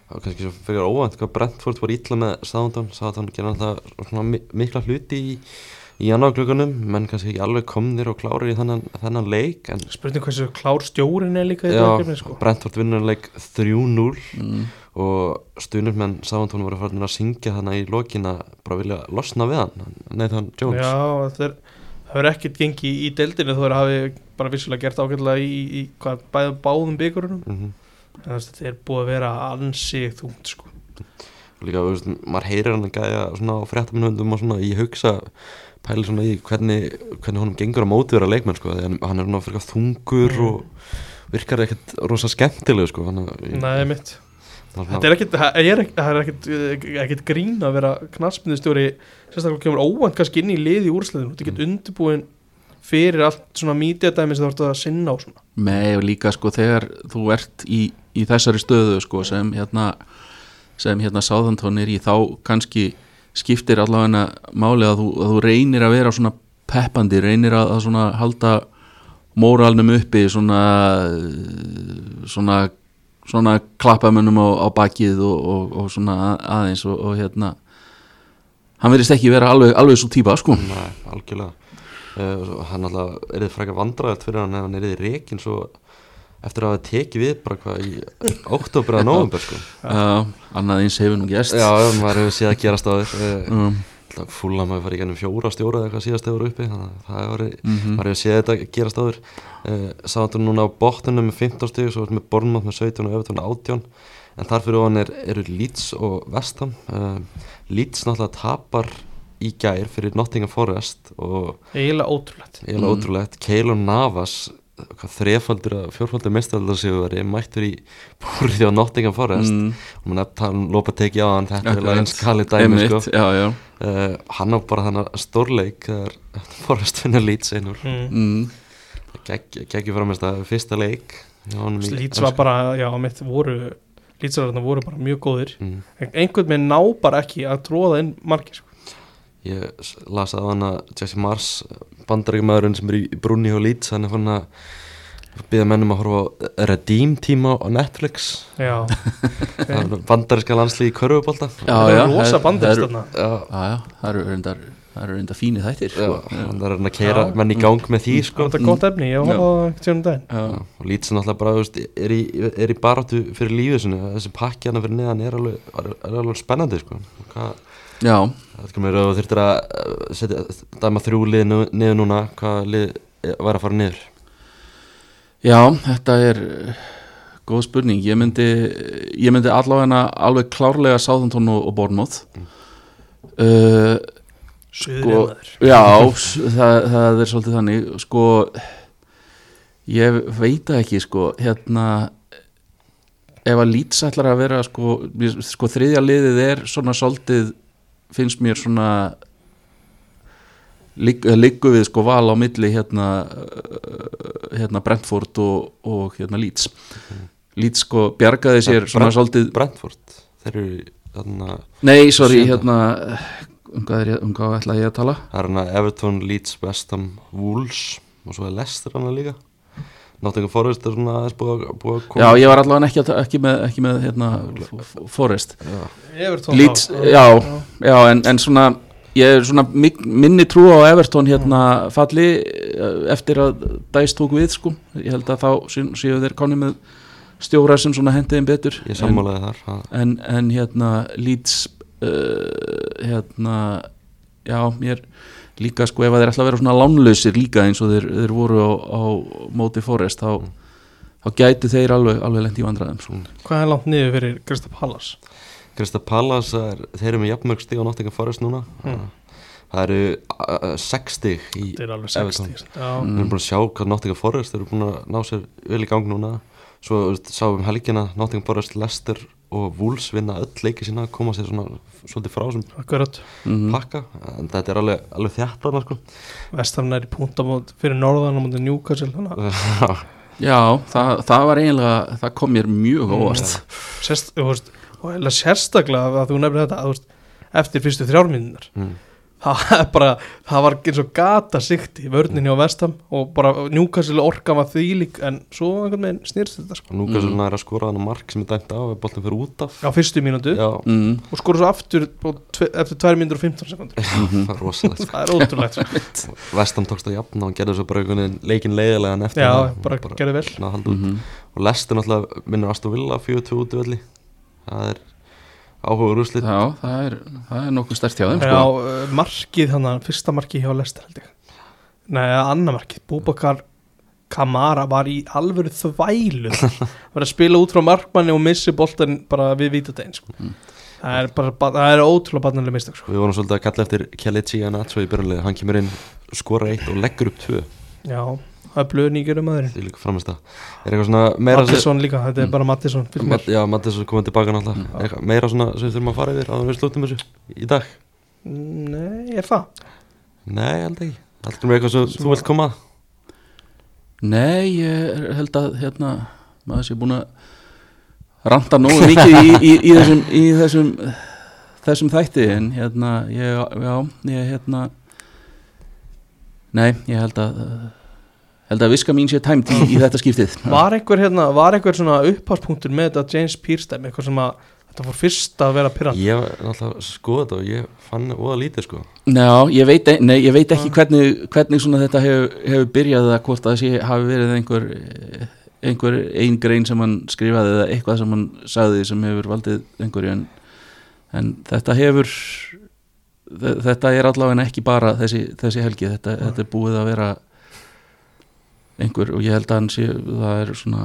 [SPEAKER 1] hafst uh, kannski svo fyrir óvænt hvað Brentford var ítla með Southampton. Southampton gerði alltaf svona mi mikla hluti í, í janúarglögunum menn kannski ekki alveg komnir og klárir í þennan, þennan leik en
[SPEAKER 2] spurning hversu klár stjórin er líka í
[SPEAKER 1] já,
[SPEAKER 2] verkefni sko.
[SPEAKER 1] Brentford vinnur leik 3-0
[SPEAKER 3] mm,
[SPEAKER 1] og stunurmenn Southampton voru farin að syngja þannig í lokin að bara vilja losna við hann Nathan Jones.
[SPEAKER 2] Já, það er það verður ekkert gengi í deildinu þó er að hafi bara vissulega gert ágætlega í, í, í hvað, bæð, báðum byggurunum
[SPEAKER 1] mm
[SPEAKER 2] að þetta er búið að vera ansi þungt sko.
[SPEAKER 1] líka, þú veist, maður heyrir hann að gæja svona á fréttamunundum og svona ég hugsa pæli svona í hvernig hvernig honum gengur að móti vera leikmenn sko, því hann, hann er svona fyrir þungur
[SPEAKER 2] Mm.
[SPEAKER 1] og virkar ekkert rosa skemmtileg sko, hann,
[SPEAKER 2] Nei, mitt það er ekkit, það er ekkit grín að vera knaspmiðstjóri sérstaklega kemur óvænt kannski inn í liði í úrsliðinu þetta er ekkit undirbúin fyrir allt svona mídiadæmi sem þú ert að sinna á svona.
[SPEAKER 3] Nei og líka sko þegar þú ert í, í þessari stöðu sko sem hérna sem hérna Sáðantón er í þá kannski skiptir allavega máli að þú, að þú reynir að vera svona peppandi, reynir að, að svona halda móralnum uppi svona svona, svona klappamönnum á, á bakið og, og, og svona aðeins og, og hérna hann verðist ekki vera alveg, alveg svo típa sko.
[SPEAKER 1] Nei, algjörlega hann alltaf er þið frækka vandræðat fyrir hann ef hann er þið reikin svo eftir að hafa tekið við bara hvað í oktober eða november sko.
[SPEAKER 3] Annað eins hefur nú gæst
[SPEAKER 1] já, maður hefur séð að gerast á þér.
[SPEAKER 3] Um,
[SPEAKER 1] fúla maður farið í gennum fjóra stjóra eða eitthvað síðast hefur uppi þannig að það hefur
[SPEAKER 3] Mhm.
[SPEAKER 1] maður hefur séð þetta gerast á þér. Uh, sátum núna á botnunum með 15 stíg svo erum við Bornmátt með 17 og Evertón 18 en þar fyrir ofan er, eru Leeds og Vestham Leeds náttúrulega tapar í gær fyrir Nottingham Forest og
[SPEAKER 2] eiginlega ótrúlegt
[SPEAKER 1] eiginlega
[SPEAKER 3] Mm.
[SPEAKER 1] ótrúlegt Keylor Navas hvað þrefaldur að fjórfaldur mestaraldarsjóðari mættur í búrið á Nottingham Forest
[SPEAKER 3] mm,
[SPEAKER 1] og mann að tala um lópa tekið á hann þetta er alveg skali dæmi sko.
[SPEAKER 3] já, já.
[SPEAKER 1] uh, hann á bara þannig stórleik þegar Forest finnur Leeds einur
[SPEAKER 2] mm.
[SPEAKER 3] Mm,
[SPEAKER 1] geggjur framist að fyrsta leik hjá honum í
[SPEAKER 2] Leeds var bara, já, mitt voru Leedsararna voru bara mjög góðir
[SPEAKER 1] mm.
[SPEAKER 2] En einhvern veginn ná bara ekki að tróða inn margir sko.
[SPEAKER 1] Ég s- las að hann að Jesse Mars bandarækjumæðurinn sem er í brunni hjá Leeds hann er fann að byggja mennum að horfa á Redeem tíma á Netflix. Bandaríska landslið í körfubólta
[SPEAKER 3] Já,
[SPEAKER 2] það
[SPEAKER 3] já,
[SPEAKER 2] er rosa
[SPEAKER 3] eru-
[SPEAKER 2] þarna
[SPEAKER 3] það eru reyndar það eru reyndar fínir þættir sko.
[SPEAKER 1] hann er að keira
[SPEAKER 2] Já.
[SPEAKER 1] menn í gang með því
[SPEAKER 2] Sko,
[SPEAKER 1] sko.
[SPEAKER 2] Þetta er gott efni, ég
[SPEAKER 3] Já. Já,
[SPEAKER 1] og Leeds er náttúrulega bara, veist, er í, er í baráttu fyrir lífið sinni, þessi pakki hana fyrir neðan er alveg, er, er alveg spennandi sko. Og hvað,
[SPEAKER 3] já,
[SPEAKER 1] það er að þú þurftir að setja, dæma þrjú lið niður núna, hvað lið eh, væri að fara niður?
[SPEAKER 3] Já, þetta er eh, góð spurning. Ég myndi, ég myndi allavega alveg klárlega Sáðantón og, og Bornmoth uh, Sko,
[SPEAKER 2] maður
[SPEAKER 3] Já, það, það er svolítið þannig sko ég veit ekki sko hérna ef að Leeds ætlar að vera sko, sko þriðja liðið er svona svolítið finnst mér svona liggu við sko val á milli hérna hérna Brentford og, og hérna Leeds. Leeds sko bjargaði sér
[SPEAKER 1] Brent-
[SPEAKER 3] svolítið
[SPEAKER 1] Brentford, þeir eru þarna,
[SPEAKER 3] Nei, sorry, hérna um hvað, er, um hvað ætla ég að tala?
[SPEAKER 1] það er hana Everton, Leeds, West Ham, Wolves og svo er Leicester hana líka. Nottingham Forest er svona aðeins búið að- búið að koma.
[SPEAKER 3] Já, ég var allavega ekki, að- ekki með, ekki með hérna, Forest.
[SPEAKER 1] Já.
[SPEAKER 2] Everton
[SPEAKER 3] Leeds, já, já. en, en svona ég er svona mig- minni trú á Everton hérna falli eh, eftir að Dæs tók við sko. Ég held að þá sé- séu þeir konni með stjóra sem svona hendiðin betur.
[SPEAKER 1] Ég sammálaði þar
[SPEAKER 3] en, en hérna Leeds uh, hérna já, mér líka sko ef að þeir ætla að vera svona lánlausir líka eins og þeir, þeir voru á, á móti Forest þá, þá gætu þeir alveg, alveg lent í vandræðum sko.
[SPEAKER 2] Hvað er langt niður fyrir Krista Pallas?
[SPEAKER 1] Krista Pallas, er, þeir eru með jafnmörg stig á Nottingham Forest núna
[SPEAKER 2] Mm.
[SPEAKER 1] það eru uh, 6 stig í
[SPEAKER 2] er
[SPEAKER 1] Everton.
[SPEAKER 2] 60
[SPEAKER 3] Mm.
[SPEAKER 1] við erum búin að sjá hvað Nottingham Forest þeir eru búin að ná sér vel í gang núna svo þú veist, sáum helgina Nottingham Forest, Leicester og Wolves vinna öll leiki sína koma sér svona svolítið frá sem
[SPEAKER 2] akkurat
[SPEAKER 3] mm
[SPEAKER 1] pakka en þetta er alveg, alveg þjættan sko.
[SPEAKER 2] Vestarn er í puntamót fyrir norðan á mútið Newcastle að
[SPEAKER 3] Já, það, það var eiginlega það kom mér mjög
[SPEAKER 2] Mm.
[SPEAKER 3] óvart
[SPEAKER 2] sérst, og eða sérstaklega að þú nefnir þetta að, veist, eftir fyrstu þrjármyndunar
[SPEAKER 1] mm.
[SPEAKER 2] Það er bara, það var eins og gata sikt í vörninni á vestam og bara Newcastle orka var þvílík en svo einhvern veginn snýrst þetta sko
[SPEAKER 1] nú
[SPEAKER 3] Mm.
[SPEAKER 1] er að skora hann mark sem er dæmt á ef boltin fyrir út af
[SPEAKER 2] á fyrstu
[SPEAKER 1] Já,
[SPEAKER 3] mm.
[SPEAKER 2] og skora svo aftur tve, eftir 2 mínútur og 15 sekundur
[SPEAKER 1] það er rosalegt sko.
[SPEAKER 2] það er ótrúlegt sko.
[SPEAKER 1] Vestam tókst að jafna og gerði svo bara einhvern veginn leikin leiðilegan eftir
[SPEAKER 2] já,
[SPEAKER 1] það.
[SPEAKER 2] bara
[SPEAKER 1] út.
[SPEAKER 3] Mm
[SPEAKER 1] og Lester náttúrulega minnur Aston Villa 4-2 út í velli það er áhugur úrslit
[SPEAKER 3] Já, það er, það er nokkuð stert hjá þeim
[SPEAKER 2] já,
[SPEAKER 3] sko.
[SPEAKER 2] uh, markið þannig fyrsta markið hjá Lester held ég nei, annar markið, Búbakar Kamara var í alvöru þvælu var að spila út frá markmanni og missi boltan bara við vítategin sko.
[SPEAKER 3] Mm.
[SPEAKER 2] það er bara, ba- það er ótrúlega barnanlega mistök sko.
[SPEAKER 1] við vorum svolítið að kalla eftir Kjalici Anacho í byrjanlega, hann kemur inn skora eitt og leggur upp tvö
[SPEAKER 2] já, það er blöð nýgjur um aðurinn
[SPEAKER 1] því líka framist að er eitthvað svona meira
[SPEAKER 2] Mattisson líka, þetta er
[SPEAKER 3] Mm.
[SPEAKER 2] bara Mattisson.
[SPEAKER 1] Matt, já, Mattis er komið tilbaka náttúrulega
[SPEAKER 3] Mm.
[SPEAKER 1] Eitthvað meira svona sem við þurfum að fara yfir áður en við slútum þessu í dag
[SPEAKER 2] nei, er það?
[SPEAKER 1] nei, held ekki Alltaf með eitthvað sem þú vilt koma að
[SPEAKER 3] Nei, ég held að hérna, maður sé búin að ranta nógu mikið í, í, í þessum, í þessum þessum þætti en hérna ég, já, ég hérna nei, ég held að held að viska mín sé tæmt í, í þetta skiptið.
[SPEAKER 2] Var einhver, hérna, var einhver svona uppháspunktur með þetta James Pierce dæmi, eitthvað sem að þetta fór fyrst að vera pyrrand
[SPEAKER 1] Ég var náttúrulega skoða þetta og ég fann óða lítið sko.
[SPEAKER 3] Já, ég veit, nei, ég veit ekki hvernig, hvernig svona þetta hefur, hefur byrjað eða hvort það sé, hafi verið einhver einhver ein grein sem hann skrifaði eða eitthvað sem hann sagði sem hefur valdið einhverju en, en þetta hefur þe- þetta er allavega ekki bara þessi, þessi helgi, þetta, þetta er búið að vera einhver og ég held að hann sé, það er svona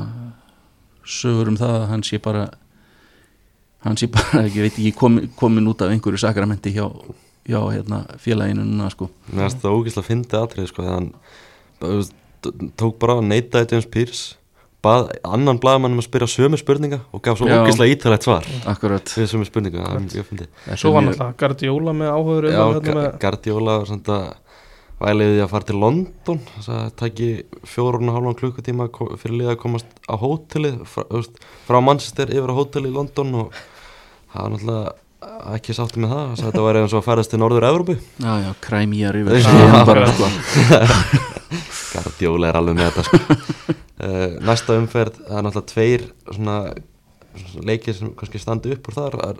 [SPEAKER 3] sögur um það að hann sé bara hann sé bara, ég veit ekki komin, komin út af einhverju sakramenti hjá, hjá hérna, félaginu núna sko.
[SPEAKER 1] Mér finnst það ógeðslega fyndið atrið sko þegar hann þú veist, tók bara að neitaði James Pierce bað annan blaðmann um að spyrja sömu spurninga og gaf svo ógeðslega ítalegt svar
[SPEAKER 3] akkurat.
[SPEAKER 1] sömu spurninga, það er mjög fyndið.
[SPEAKER 3] Þetta
[SPEAKER 2] Svo var náttúrulega Guardiola með áhugur
[SPEAKER 1] Já,
[SPEAKER 2] hérna með,
[SPEAKER 1] Ga- Guardiola var samt að væliði að fara til London? Það tæki fjórun og hálfan klukkutíma fyrir liða að komast á hótelið frá, veist, frá Manchester yfir á hótelið í London og það var náttúrulega ekki sátti með það, það þetta væri eins og að ferðast til Norður Evrópu.
[SPEAKER 3] Já, já, kræmýjar yfir. Síðan bara.
[SPEAKER 1] Guardiola er alveg með þetta sko. uh, næsta umferð það er náttúrulega tveir svona, svona leikir sem kannski standi upp úr þar. Það er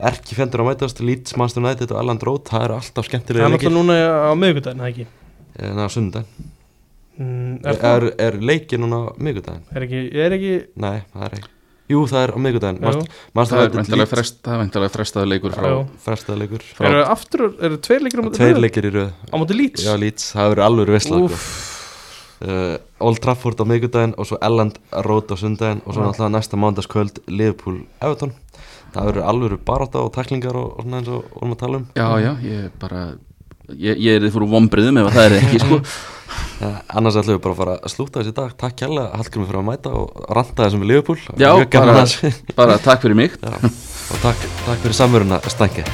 [SPEAKER 1] Erki fendur að mætast Leeds, Manchester United og Alland Road það eru alltaf
[SPEAKER 2] Það er
[SPEAKER 1] skemmtilega leikir.
[SPEAKER 2] náttúrulega núna á miðvikudaginn, það ekki?
[SPEAKER 1] En það er sundan
[SPEAKER 2] mm,
[SPEAKER 1] er,
[SPEAKER 2] er, það,
[SPEAKER 1] er, er leikir núna á miðgudaginn?
[SPEAKER 2] er ekki, er ekki
[SPEAKER 1] Nei, það er ekki. Jú, það er á miðgudaginn
[SPEAKER 2] Já.
[SPEAKER 3] Það er væntanlega frest, það er væntanlega frestaður leikur frá.
[SPEAKER 1] Frestaða leikur
[SPEAKER 3] Frá-
[SPEAKER 2] eru aftur, eru tveir leikir á móti
[SPEAKER 1] Tveir
[SPEAKER 2] Liverpool?
[SPEAKER 1] leikir í röð.
[SPEAKER 2] Á móti Leeds?
[SPEAKER 1] Já, Leeds, það verður alveg veistla
[SPEAKER 2] Úff.
[SPEAKER 1] uh, Old Trafford á miðgudaginn og svo Elland Road á sundaginn og svo náttúrulega næsta mándaskvöld Liverpool Everton Það verður alveg barátta og taklingar og, og svona eins og vorum að tala um.
[SPEAKER 3] Já, já, ég bara Ég, ég er þið fór vombriðum ef að það er ekki sko.
[SPEAKER 1] uh, Annars ætlum við bara að fara að slúta þessi dag. Takk kærlega, Hallgrimur fyrir að mæta og ranta þessum við Liverpool.
[SPEAKER 3] Já, bara, bara takk fyrir mig.
[SPEAKER 1] Já, og takk, takk fyrir samveruna Stænke